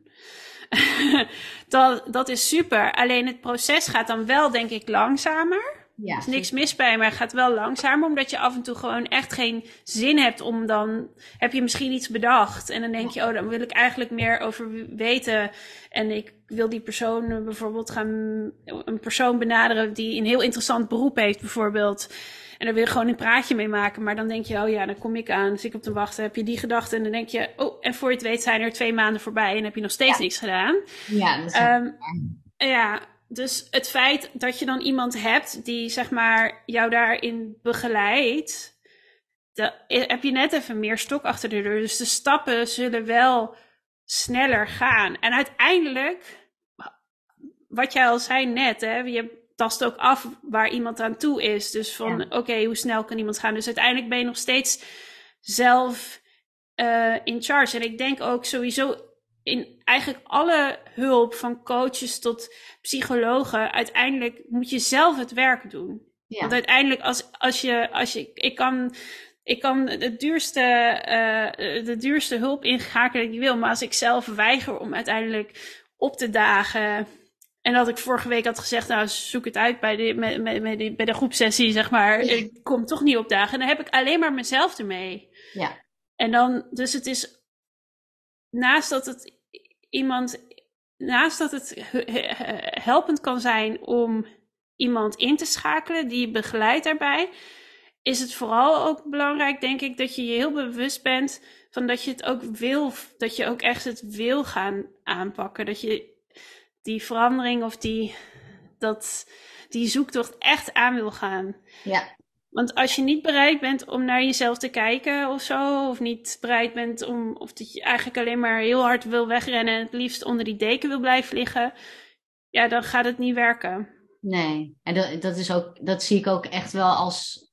(laughs) dat, dat is super. Alleen het proces gaat dan wel, denk ik, langzamer. Ja, er is niks mis bij, maar het gaat wel langzamer, omdat je af en toe gewoon echt geen zin hebt om dan. Heb je misschien iets bedacht en dan denk je, oh, dan wil ik eigenlijk meer over weten. En ik wil die persoon bijvoorbeeld gaan. Een persoon benaderen die een heel interessant beroep heeft, bijvoorbeeld. En daar wil je gewoon een praatje mee maken. Maar dan denk je, oh ja, dan kom ik aan, zit ik op te wachten, heb je die gedachte. En dan denk je, oh, en voor je het weet zijn er twee maanden voorbij en heb je nog steeds niks gedaan. Ja, dat is um, Ja, dus het feit dat je dan iemand hebt die, zeg maar, jou daarin begeleidt. Dan heb je net even meer stok achter de deur. Dus de stappen zullen wel sneller gaan. En uiteindelijk, wat jij al zei net, hè, je tast ook af waar iemand aan toe is. Dus van, oké, hoe snel kan iemand gaan? Dus uiteindelijk ben je nog steeds zelf uh, in charge. En ik denk ook sowieso in eigenlijk alle hulp, van coaches tot psychologen, uiteindelijk moet je zelf het werk doen. Ja. Want uiteindelijk, als, als je, als je, ik kan, ik kan de duurste, uh, de duurste hulp inschakelen die ik wil, maar als ik zelf weiger om uiteindelijk op te dagen. En dat ik vorige week had gezegd, nou zoek het uit bij de, met, met, met bij de groepsessie, zeg maar. Ik kom toch niet op dagen. Dan heb ik alleen maar mezelf ermee. Ja. En dan, dus het is, naast dat het iemand, naast dat het helpend kan zijn om iemand in te schakelen die je begeleidt daarbij, is het vooral ook belangrijk, denk ik, dat je je heel bewust bent van dat je het ook wil, dat je ook echt het wil gaan aanpakken. Dat je die verandering of die, dat, die zoektocht echt aan wil gaan. Ja. Want als je niet bereid bent om naar jezelf te kijken of zo, of niet bereid bent om, of dat je eigenlijk alleen maar heel hard wil wegrennen en het liefst onder die deken wil blijven liggen, ja, dan gaat het niet werken. Nee, en dat, dat, is ook, dat zie ik ook echt wel als,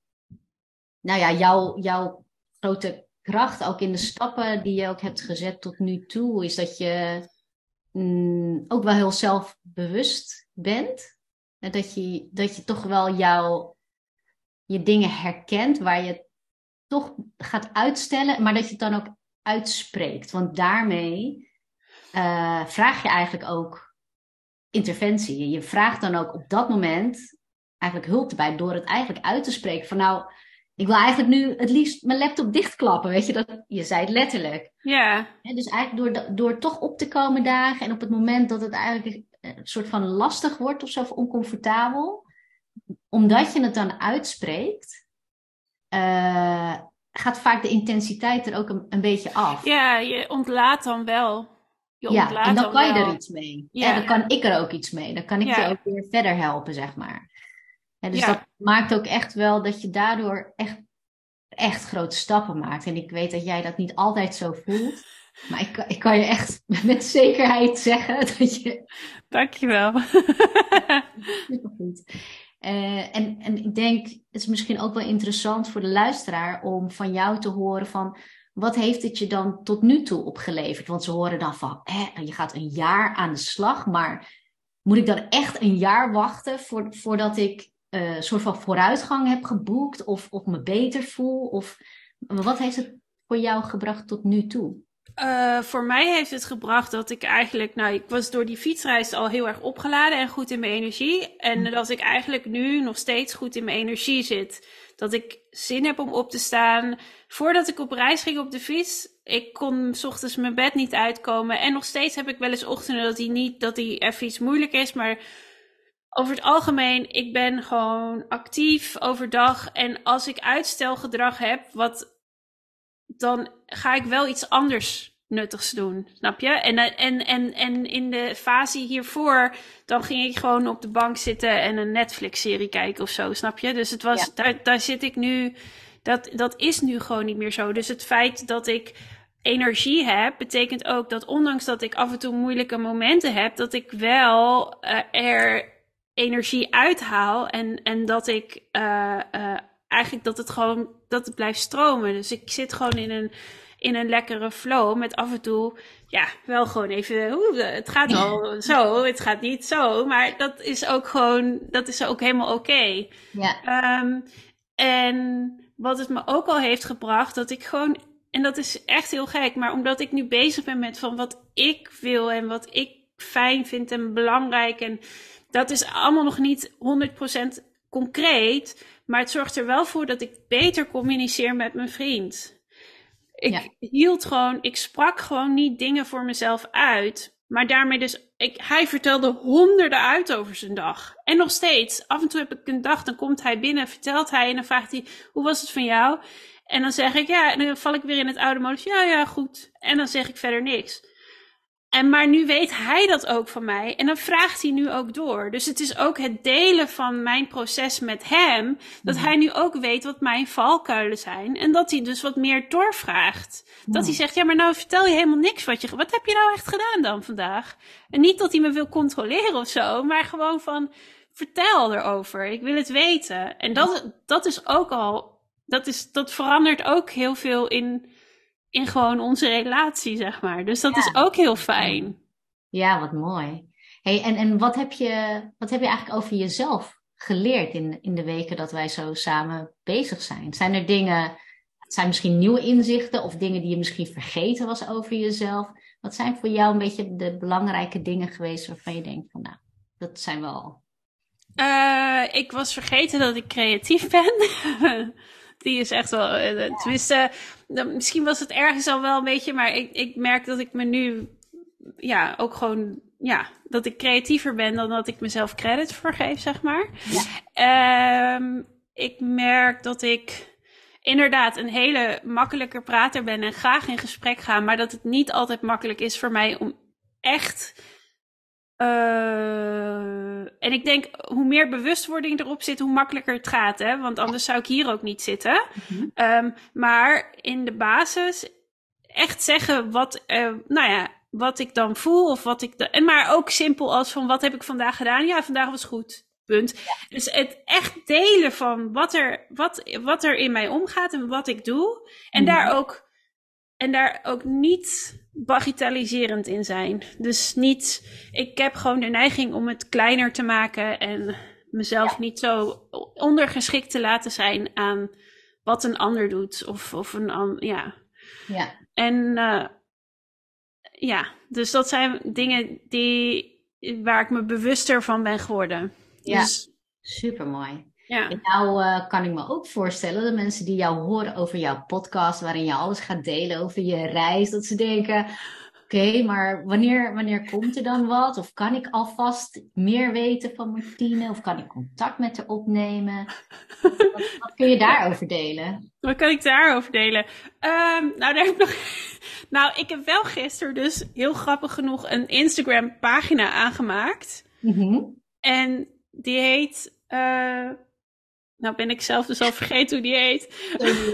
nou ja, jouw, jouw grote kracht, ook in de stappen die je ook hebt gezet tot nu toe, is dat je mm, ook wel heel zelfbewust bent. En dat je, dat je toch wel jouw je dingen herkent waar je toch gaat uitstellen, maar dat je het dan ook uitspreekt. Want daarmee uh, vraag je eigenlijk ook interventie. Je vraagt dan ook op dat moment eigenlijk hulp erbij door het eigenlijk uit te spreken van nou, ik wil eigenlijk nu het liefst mijn laptop dichtklappen, weet je, dat, je zei het letterlijk. Ja. dus eigenlijk door, door toch op te komen dagen en op het moment dat het eigenlijk een soort van lastig wordt of zo, of oncomfortabel, omdat je het dan uitspreekt, uh, gaat vaak de intensiteit er ook een, een, beetje af. Ja, je ontlaat dan wel. Je ja, en dan, kan je er iets mee. Ja. En dan kan ik er ook iets mee. Dan kan ik je ook weer verder helpen, zeg maar. En dus dat maakt ook echt wel dat je daardoor echt, echt grote stappen maakt. En ik weet dat jij dat niet altijd zo voelt. (laughs) Maar ik, ik kan je echt (laughs) met zekerheid zeggen (laughs) dat je. Dankjewel. Supergoed. Uh, en, en ik denk, het is misschien ook wel interessant voor de luisteraar om van jou te horen van wat heeft het je dan tot nu toe opgeleverd? Want ze horen dan van, hè, je gaat een jaar aan de slag, maar moet ik dan echt een jaar wachten voor, voordat ik uh, een soort van vooruitgang heb geboekt of, of me beter voel? Of wat heeft het voor jou gebracht tot nu toe? Uh, voor mij heeft het gebracht dat ik eigenlijk, nou, ik was door die fietsreis al heel erg opgeladen en goed in mijn energie. En mm. dat ik eigenlijk nu nog steeds goed in mijn energie zit. Dat ik zin heb om op te staan. Voordat ik op reis ging op de fiets, ik kon s ochtends mijn bed niet uitkomen. En nog steeds heb ik wel eens ochtenden dat die niet, dat die even iets moeilijk is. Maar over het algemeen, ik ben gewoon actief overdag. En als ik uitstelgedrag heb, wat dan ga ik wel iets anders nuttigs doen, snap je? En, en, en, en in de fase hiervoor, dan ging ik gewoon op de bank zitten en een Netflix-serie kijken of zo, snap je? Dus het was, daar, daar zit ik nu, dat, dat is nu gewoon niet meer zo. Dus het feit dat ik energie heb, betekent ook dat ondanks dat ik af en toe moeilijke momenten heb, dat ik wel uh, er energie uithaal en, en dat ik uh, uh, eigenlijk dat het gewoon dat het blijft stromen. Dus ik zit gewoon in een, in een lekkere flow met af en toe, ja, wel gewoon even, hoe, het gaat wel (laughs) zo, het gaat niet zo, maar dat is ook gewoon, dat is ook helemaal oké. Ja. Um, en wat het me ook al heeft gebracht, dat ik gewoon, en dat is echt heel gek, maar omdat ik nu bezig ben met van wat ik wil en wat ik fijn vind en belangrijk en dat is allemaal nog niet 100% concreet. Maar het zorgt er wel voor dat ik beter communiceer met mijn vriend. Ik hield gewoon, ik sprak gewoon niet dingen voor mezelf uit. Maar daarmee dus, ik, hij vertelde honderden uit over zijn dag. En nog steeds, af en toe heb ik een dag, dan komt hij binnen, vertelt hij en dan vraagt hij, hoe was het van jou? En dan zeg ik, ja, en dan val ik weer in het oude modus, ja, ja, goed. En dan zeg ik verder niks. En maar nu weet hij dat ook van mij en dan vraagt hij nu ook door. Dus het is ook het delen van mijn proces met hem, dat hij nu ook weet wat mijn valkuilen zijn en dat hij dus wat meer doorvraagt. Dat hij zegt, ja, maar nou vertel je helemaal niks wat je, wat heb je nou echt gedaan dan vandaag? En niet dat hij me wil controleren of zo, maar gewoon van, vertel erover, ik wil het weten. En dat, dat is ook al dat, is, dat verandert ook heel veel in, in gewoon onze relatie, zeg maar. Dus dat is ook heel fijn. Ja, wat mooi. Hey, en en wat, heb je, wat heb je eigenlijk over jezelf geleerd in, in de weken dat wij zo samen bezig zijn? Zijn er dingen, zijn misschien nieuwe inzichten of dingen die je misschien vergeten was over jezelf? Wat zijn voor jou een beetje de belangrijke dingen geweest waarvan je denkt van nou, dat zijn wel. Uh, ik was vergeten dat ik creatief ben. (laughs) Die is echt wel. Uh, tenminste, misschien was het ergens al wel een beetje, maar ik, ik merk dat ik me nu ja, ook gewoon ja, dat ik creatiever ben dan dat ik mezelf credit voor geef, zeg maar. Ja. Um, ik merk dat ik inderdaad een hele makkelijker prater ben en graag in gesprek ga, maar dat het niet altijd makkelijk is voor mij om echt. Uh, en ik denk, hoe meer bewustwording erop zit, hoe makkelijker het gaat. Hè? Want anders zou ik hier ook niet zitten. Mm -hmm. um, maar in de basis echt zeggen wat, uh, nou ja, wat ik dan voel of wat ik. en maar ook simpel als van wat heb ik vandaag gedaan? Ja, vandaag was goed. Punt. Dus het echt delen van wat er, wat, wat er in mij omgaat en wat ik doe. En mm. daar ook. En daar ook niet bagitaliserend in zijn. Dus niet. Ik heb gewoon de neiging om het kleiner te maken en mezelf ja. niet zo ondergeschikt te laten zijn aan wat een ander doet. Of, of een. Ja. ja. En. Uh, ja, dus dat zijn dingen die, waar ik me bewuster van ben geworden. Ja, dus, super mooi. Ja. En nou uh, kan ik me ook voorstellen dat mensen die jou horen over jouw podcast, waarin je alles gaat delen over je reis, dat ze denken: oké, okay, maar wanneer, wanneer komt er dan wat? Of kan ik alvast meer weten van Martine? Of kan ik contact met haar opnemen? wat, kun je daarover delen? Wat kan ik daarover delen? Um, nou, daar heb ik nog. (laughs) Nou, ik heb wel gisteren dus heel grappig genoeg een Instagram pagina aangemaakt. Mm -hmm. En die heet. Uh, nou ben ik zelf dus al (laughs) vergeten hoe die heet.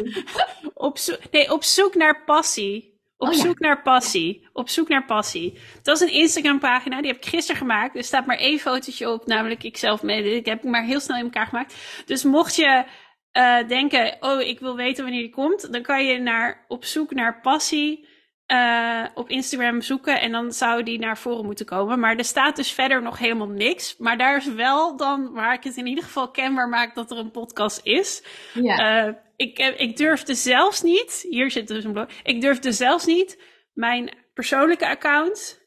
(laughs) op, zo nee, op zoek naar passie. Op oh, zoek ja. naar passie. Op zoek naar passie. Dat is een Instagram pagina. Die heb ik gisteren gemaakt. Er staat maar één fotootje op. Namelijk ikzelf mee. Ik heb hem maar heel snel in elkaar gemaakt. Dus mocht je uh, denken. Oh, ik wil weten wanneer die komt. Dan kan je naar op zoek naar passie. Uh, op Instagram zoeken en dan zou die naar voren moeten komen. Maar er staat dus verder nog helemaal niks. Maar daar is wel dan waar ik het in ieder geval kenbaar maak dat er een podcast is. Ja. Uh, ik, ik durfde zelfs niet, hier zit dus een blog, ik durfde zelfs niet mijn persoonlijke account,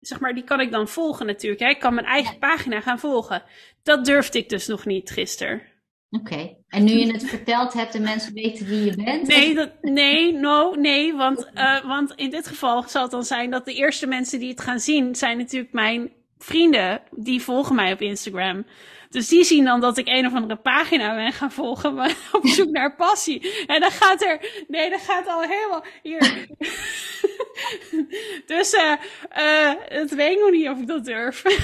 zeg maar, die kan ik dan volgen natuurlijk. Hè? Ik kan mijn eigen pagina gaan volgen. Dat durfde ik dus nog niet gisteren. Oké, okay. en nu je het verteld hebt en mensen weten wie je bent? Nee, dat, nee, no, nee, want, uh, want in dit geval zal het dan zijn dat de eerste mensen die het gaan zien, zijn natuurlijk mijn vrienden. Die volgen mij op Instagram. Dus die zien dan dat ik een of andere pagina ben gaan volgen, maar (laughs) op zoek naar passie. En dan gaat er, nee, dat gaat al helemaal hier. (laughs) dus uh, uh, het weet ik nog niet of ik dat durf. Oké,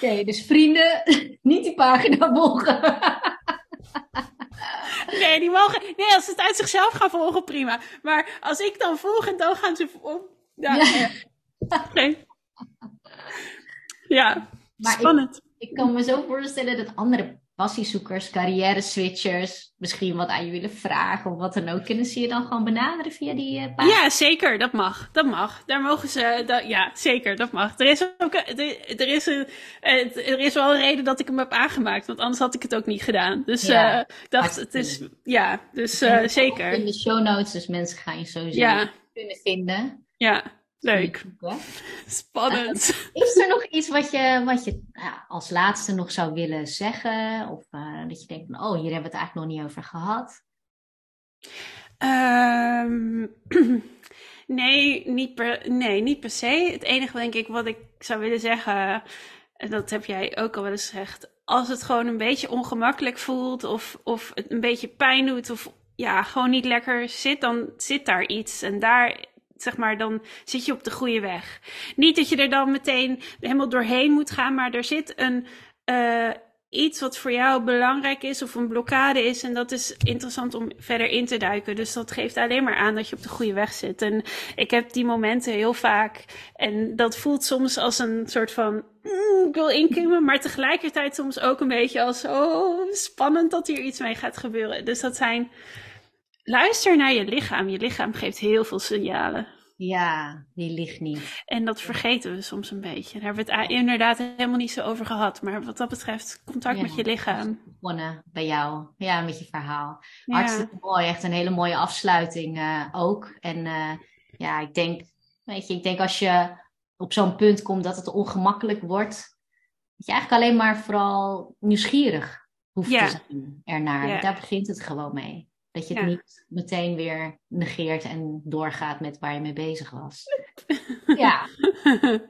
okay, dus vrienden, niet die pagina volgen. (laughs) (laughs) Nee, die mogen. Nee, als ze het uit zichzelf gaan volgen, prima. Maar als ik dan volg en dan gaan ze. op. ja, ja. Nee. ja maar spannend. Ik, ik kan me zo voorstellen dat andere passiezoekers, carrière switchers, misschien wat aan je willen vragen of wat dan ook, kunnen ze je dan gewoon benaderen via die uh, pagina? Ja, zeker, dat mag. Dat mag. Daar mogen ze, dat, ja, zeker, dat mag. Er is ook, er is, een, er is wel een reden dat ik hem heb aangemaakt, want anders had ik het ook niet gedaan. Dus ja, uh, dat, het is, ja, dus uh, zeker. In de show notes, dus mensen gaan je sowieso ja. kunnen vinden. Ja. Leuk. Spannend. Uh, is er nog iets wat je, wat je uh, als laatste nog zou willen zeggen? Of uh, dat je denkt, van, oh, hier hebben we het eigenlijk nog niet over gehad? Um, (clears throat) nee, niet per, nee, niet per se. Het enige denk ik wat ik zou willen zeggen, en dat heb jij ook al wel eens gezegd. Als het gewoon een beetje ongemakkelijk voelt of, of het een beetje pijn doet of ja, gewoon niet lekker zit, dan zit daar iets. En daar zeg maar, dan zit je op de goede weg. Niet dat je er dan meteen helemaal doorheen moet gaan, maar er zit een, uh, iets wat voor jou belangrijk is of een blokkade is. En dat is interessant om verder in te duiken. Dus dat geeft alleen maar aan dat je op de goede weg zit. En ik heb die momenten heel vaak. En dat voelt soms als een soort van. Mm, ik wil inklimmen, maar tegelijkertijd soms ook een beetje als. Oh, spannend dat hier iets mee gaat gebeuren. Dus dat zijn luister naar je lichaam. Je lichaam geeft heel veel signalen. Ja, die ligt niet. En dat vergeten we soms een beetje. Daar hebben we het inderdaad helemaal niet zo over gehad. Maar wat dat betreft, contact met je lichaam. Begonnen bij jou. Ja, met je verhaal. Hartstikke mooi. Echt een hele mooie afsluiting uh, ook. En uh, ja, ik denk, weet je, ik denk als je op zo'n punt komt dat het ongemakkelijk wordt, dat je eigenlijk alleen maar vooral nieuwsgierig hoeft te zijn ernaar. Daar begint het gewoon mee. Dat je het niet meteen weer negeert en doorgaat met waar je mee bezig was. (laughs) ja.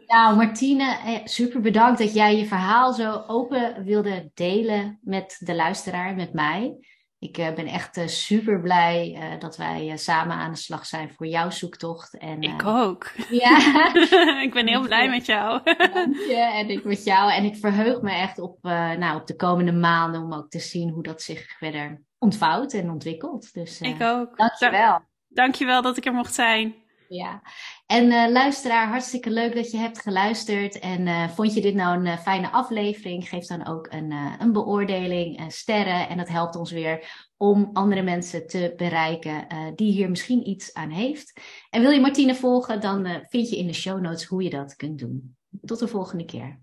Nou, Martine, eh, super bedankt dat jij je verhaal zo open wilde delen met de luisteraar, met mij. Ik uh, ben echt uh, super blij uh, dat wij samen aan de slag zijn voor jouw zoektocht. En, ik ook. (laughs) Ja. (laughs) ik ben heel blij met jou. Dank je. En ik met jou. En ik verheug me echt op, nou, op de komende maanden om ook te zien hoe dat zich verder ontvouwt en ontwikkelt. Dus, ik ook. Dankjewel. Dankjewel dat ik er mocht zijn. Ja, en uh, luisteraar, hartstikke leuk dat je hebt geluisterd. En uh, vond je dit nou een uh, fijne aflevering? Geef dan ook een, een beoordeling, sterren. En dat helpt ons weer om andere mensen te bereiken die hier misschien iets aan heeft. En wil je Martine volgen, dan vind je in de show notes hoe je dat kunt doen. Tot de volgende keer.